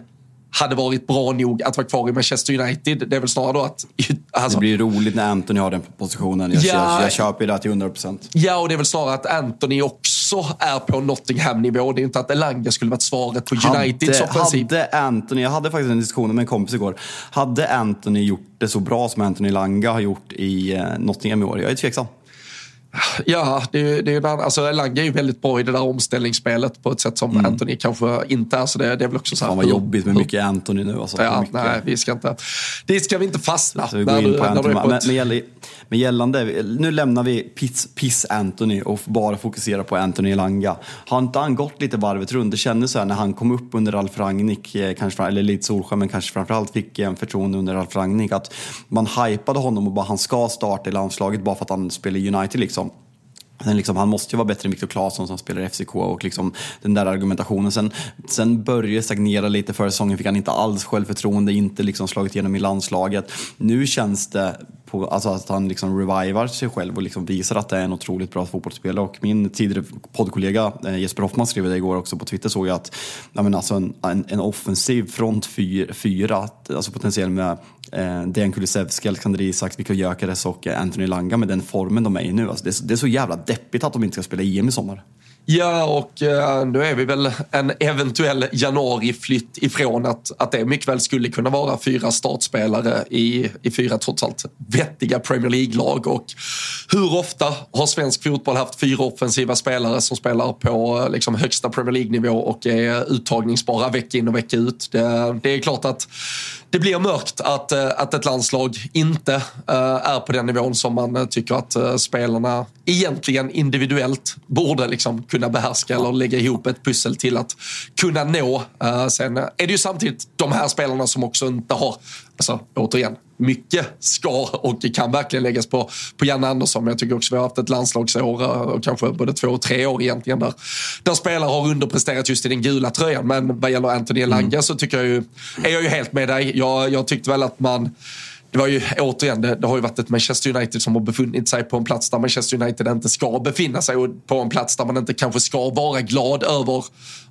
hade varit bra nog att vara kvar i Manchester United. Det är väl snarare då att... Alltså, det blir roligt när Anthony har den positionen. Jag, ja, jag, jag köper det till 100%. Ja, och det är väl snarare att Anthony också är på Nottingham-nivå. Det är inte att Elanga skulle varit svaret på Uniteds offensiv. Hade Anthony, jag hade faktiskt en diskussion med en kompis igår. Hade Anthony gjort det så bra som Anthony Langa har gjort i eh, Nottingham i år? Jag är tveksam. Ja, det, det, alltså Elanga är ju väldigt bra i det där omställningsspelet på ett sätt som mm. Anthony kanske inte är. Så det, det är väl också så här, Fan vad jobbigt med mycket Anthony nu. Alltså, ja, mycket... nej, vi ska inte, det ska vi inte fastna. På ett... med gällande, nu lämnar vi piss, piss Anthony och bara fokuserar på Anthony Elanga. Har inte han gått lite varvet runt? Det kändes så här när han kom upp under Ralf Rangnick, eh, kanske, eller lite Solskjaer, men kanske framförallt fick en förtroende under Ralf Rangnick. Att man hypade honom och bara han ska starta i landslaget bara för att han spelar United liksom. Sen liksom, han måste ju vara bättre än Viktor Claesson som spelar i FCK och liksom den där argumentationen. Sen, sen började det stagnera lite förra säsongen, fick han inte alls självförtroende, inte liksom slagit igenom i landslaget. Nu känns det på, alltså att han liksom revivar sig själv och liksom visar att det är en otroligt bra fotbollsspelare. Och min tidigare poddkollega eh, Jesper Hoffman skrev det igår också på Twitter såg jag att ja, men alltså en, en, en offensiv front fyra, fyra alltså potentiellt med eh, Dejan Kulusevski, Alexander Isak, Viktor Gyökeres och eh, Anthony Langa med den formen de är i nu. Alltså det, är, det är så jävla deppigt att de inte ska spela EM i sommar. Ja, och uh, nu är vi väl en eventuell januariflytt ifrån att, att det mycket väl skulle kunna vara fyra startspelare i, i fyra trots allt vettiga Premier League-lag. Och hur ofta har svensk fotboll haft fyra offensiva spelare som spelar på eh, liksom, högsta Premier League-nivå och är uttagningsbara vecka in och vecka ut? Det, det är klart att det blir mörkt att, eh, att ett landslag inte uh, är på den nivån som man tycker att uh, spelarna egentligen individuellt borde liksom kunna behärska eller lägga ihop ett pussel till att kunna nå. Uh, sen är det ju samtidigt de här spelarna som också inte har, alltså återigen, mycket ska och kan verkligen läggas på, på Janne Andersson. Men jag tycker också vi har haft ett landslagsår och kanske både två och tre år egentligen där, där spelare har underpresterat just i den gula tröjan. Men vad gäller Anthony Elanga mm. så tycker jag ju, är jag ju helt med dig. Jag, jag tyckte väl att man det var ju återigen, det, det, har ju varit ett Manchester United som har befunnit sig på en plats där Manchester United inte ska befinna sig och på en plats där man inte kanske ska vara glad över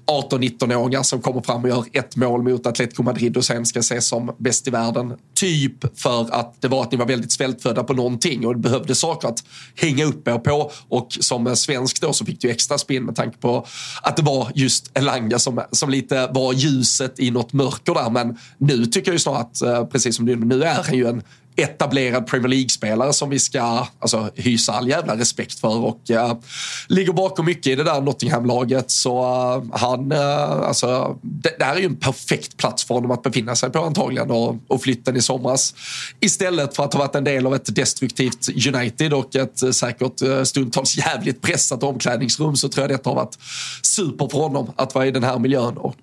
18-19-åringar som kommer fram och gör ett mål mot Atletico Madrid och sen ska ses som bäst i världen. Typ för att det var att ni var väldigt svältfödda på någonting och det behövde saker att hänga upp er på. Och som svensk då så fick du extra spinn med tanke på att det var just Elanga som, som lite var ljuset i något mörker där. Men nu tycker jag ju snarare att, eh, precis som du, nu är han ju en etablerad Premier League-spelare som vi ska alltså, hysa all jävla respekt för och uh, ligger bakom mycket i det där Nottingham-laget. Så uh, han, uh, alltså, det, det här är ju en perfekt plats för honom att befinna sig på antagligen och, och flytten i somras. Istället för att ha varit en del av ett destruktivt United och ett säkert stundtals jävligt pressat omklädningsrum så tror jag detta har varit super för honom att vara i den här miljön och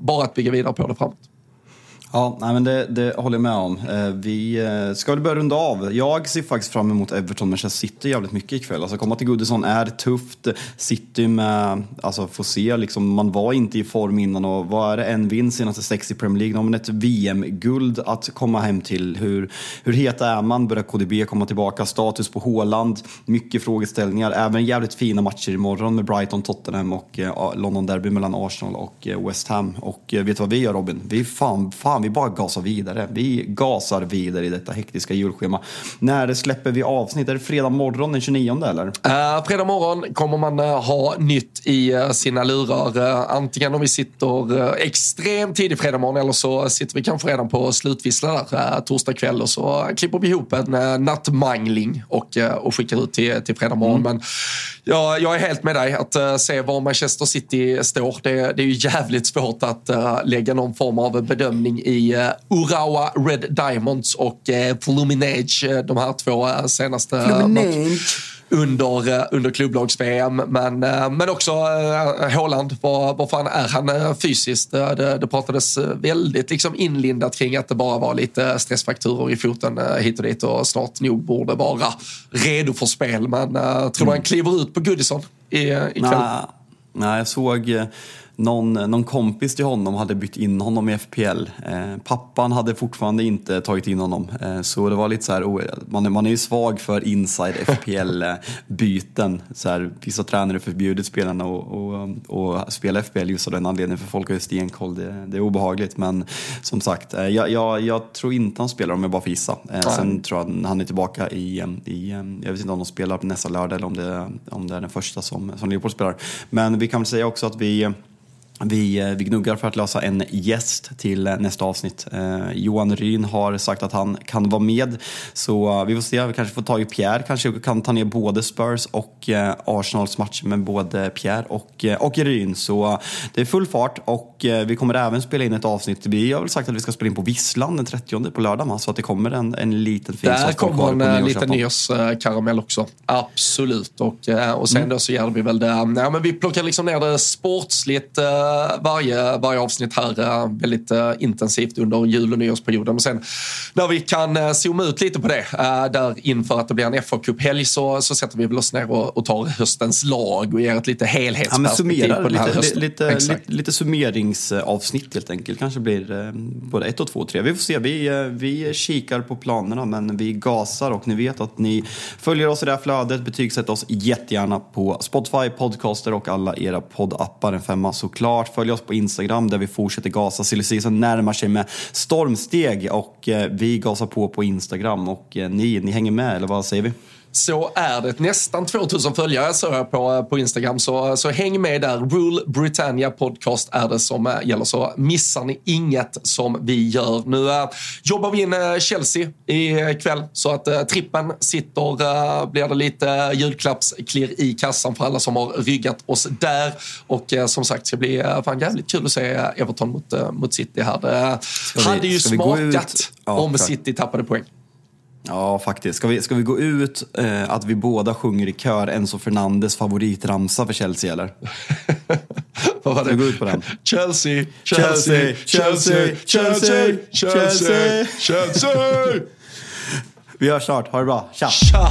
bara att bygga vidare på det framåt. Ja, nej, men det, det håller jag med om. Eh, vi eh, ska väl börja runda av. Jag ser faktiskt fram emot Everton Manchester City jävligt mycket ikväll. Alltså komma till Goodison är tufft. City med, alltså få se liksom, man var inte i form innan och vad är det, en vinst senaste sex i Premier League. Nu har man ett VM-guld att komma hem till. Hur, hur heta är man? Börjar KDB komma tillbaka? Status på Håland? Mycket frågeställningar. Även jävligt fina matcher imorgon med Brighton, Tottenham och eh, London Derby mellan Arsenal och West Ham. Och vet du vad vi gör Robin? Vi fan, fan vi bara gasar vidare. Vi gasar vidare i detta hektiska julschema. När släpper vi avsnitt? Är det fredag morgon den 29 eller? Uh, fredag morgon kommer man uh, ha nytt i uh, sina lurar. Uh, antingen om vi sitter extremt tidigt fredag morgon eller så sitter vi kanske redan på slutvissla där torsdag kväll och så klipper vi ihop en nattmangling och, och skickar ut till, till fredag morgon. Mm. Men ja, jag är helt med dig att se var Manchester City står. Det, det är ju jävligt svårt att lägga någon form av bedömning i Urawa Red Diamonds och eh, Fluminage, eh, de här två senaste under, under klubblags-VM. Men, men också Håland, var, var fan är han fysiskt? Det, det pratades väldigt liksom inlindat kring att det bara var lite stressfakturer i foten hit och dit och snart nog borde vara redo för spel. Men tror du mm. han kliver ut på Goodison ikväll? Nej, nej, jag såg någon, någon kompis till honom hade bytt in honom i FPL. Eh, pappan hade fortfarande inte tagit in honom. Eh, så det var lite så här, oh, man, man är ju svag för inside FPL-byten. så här, vissa tränare förbjudit spelarna att spela FPL just av den anledningen, för folk har ju stenkoll. Det, det är obehagligt. Men som sagt, eh, jag, jag, jag, tror inte han spelar om jag bara får gissa. Eh, sen tror jag han är tillbaka i, i, jag vet inte om de spelar nästa lördag eller om det, om det är den första som, som Leopold spelar. Men vi kan väl säga också att vi vi, eh, vi gnuggar för att lösa en gäst till eh, nästa avsnitt. Eh, Johan Ryn har sagt att han kan vara med. Så vi får se, vi kanske får tag i Pierre. Kanske kan ta ner både Spurs och eh, Arsenals match med både Pierre och, eh, och Ryn. Så det är full fart och eh, vi kommer även spela in ett avsnitt. Vi har väl sagt att vi ska spela in på Visslan den 30 på lördag. Så att det kommer en, en liten fin Där kommer en liten nyårskaramell också. Absolut. Och, och sen mm. då så gör vi väl det. Ja, men vi plockar liksom ner det sportsligt varje, varje avsnitt här eh, väldigt eh, intensivt under jul och nyårsperioden. Och sen när vi kan eh, zooma ut lite på det, där inför att det blir en fa Cup-helg så, så sätter vi väl oss ner och, och tar höstens lag och ger ett lite helhetsperspektiv ja, på den här lite, hösten. Lite, lite, lite, summeringsavsnitt helt enkelt. Kanske blir både ett och två och tre. Vi får se. Vi, vi kikar på planerna men vi gasar och ni vet att ni följer oss i det här flödet. Betygsätt oss jättegärna på Spotify, Podcaster och alla era poddappar. En femma såklart. Följ oss på Instagram där vi fortsätter gasa. Silly Season närmar sig med stormsteg och eh, vi gasar på på Instagram och eh, ni, ni hänger med eller vad säger vi? Så är det. Nästan 2000 följare såg jag på, på Instagram, så, så häng med där. Rule Britannia Podcast är det som äh, gäller, så missar ni inget som vi gör. Nu äh, jobbar vi in äh, Chelsea ikväll, så att äh, trippen sitter, äh, blir det lite julklappsklirr i kassan för alla som har ryggat oss där. Och äh, som sagt, det ska bli äh, fan jävligt kul att se Everton mot, mot City här. Det hade ju smakat ja, om City tappade poäng. Ja, faktiskt. Ska vi, ska vi gå ut eh, att vi båda sjunger i kör Enzo Fernandes favoritramsa för Chelsea, eller? Vad var det? Ska vi gå ut på den? Chelsea, Chelsea, Chelsea, Chelsea, Chelsea, Chelsea, Chelsea! Vi hörs snart. Ha det bra. Tja! Tja!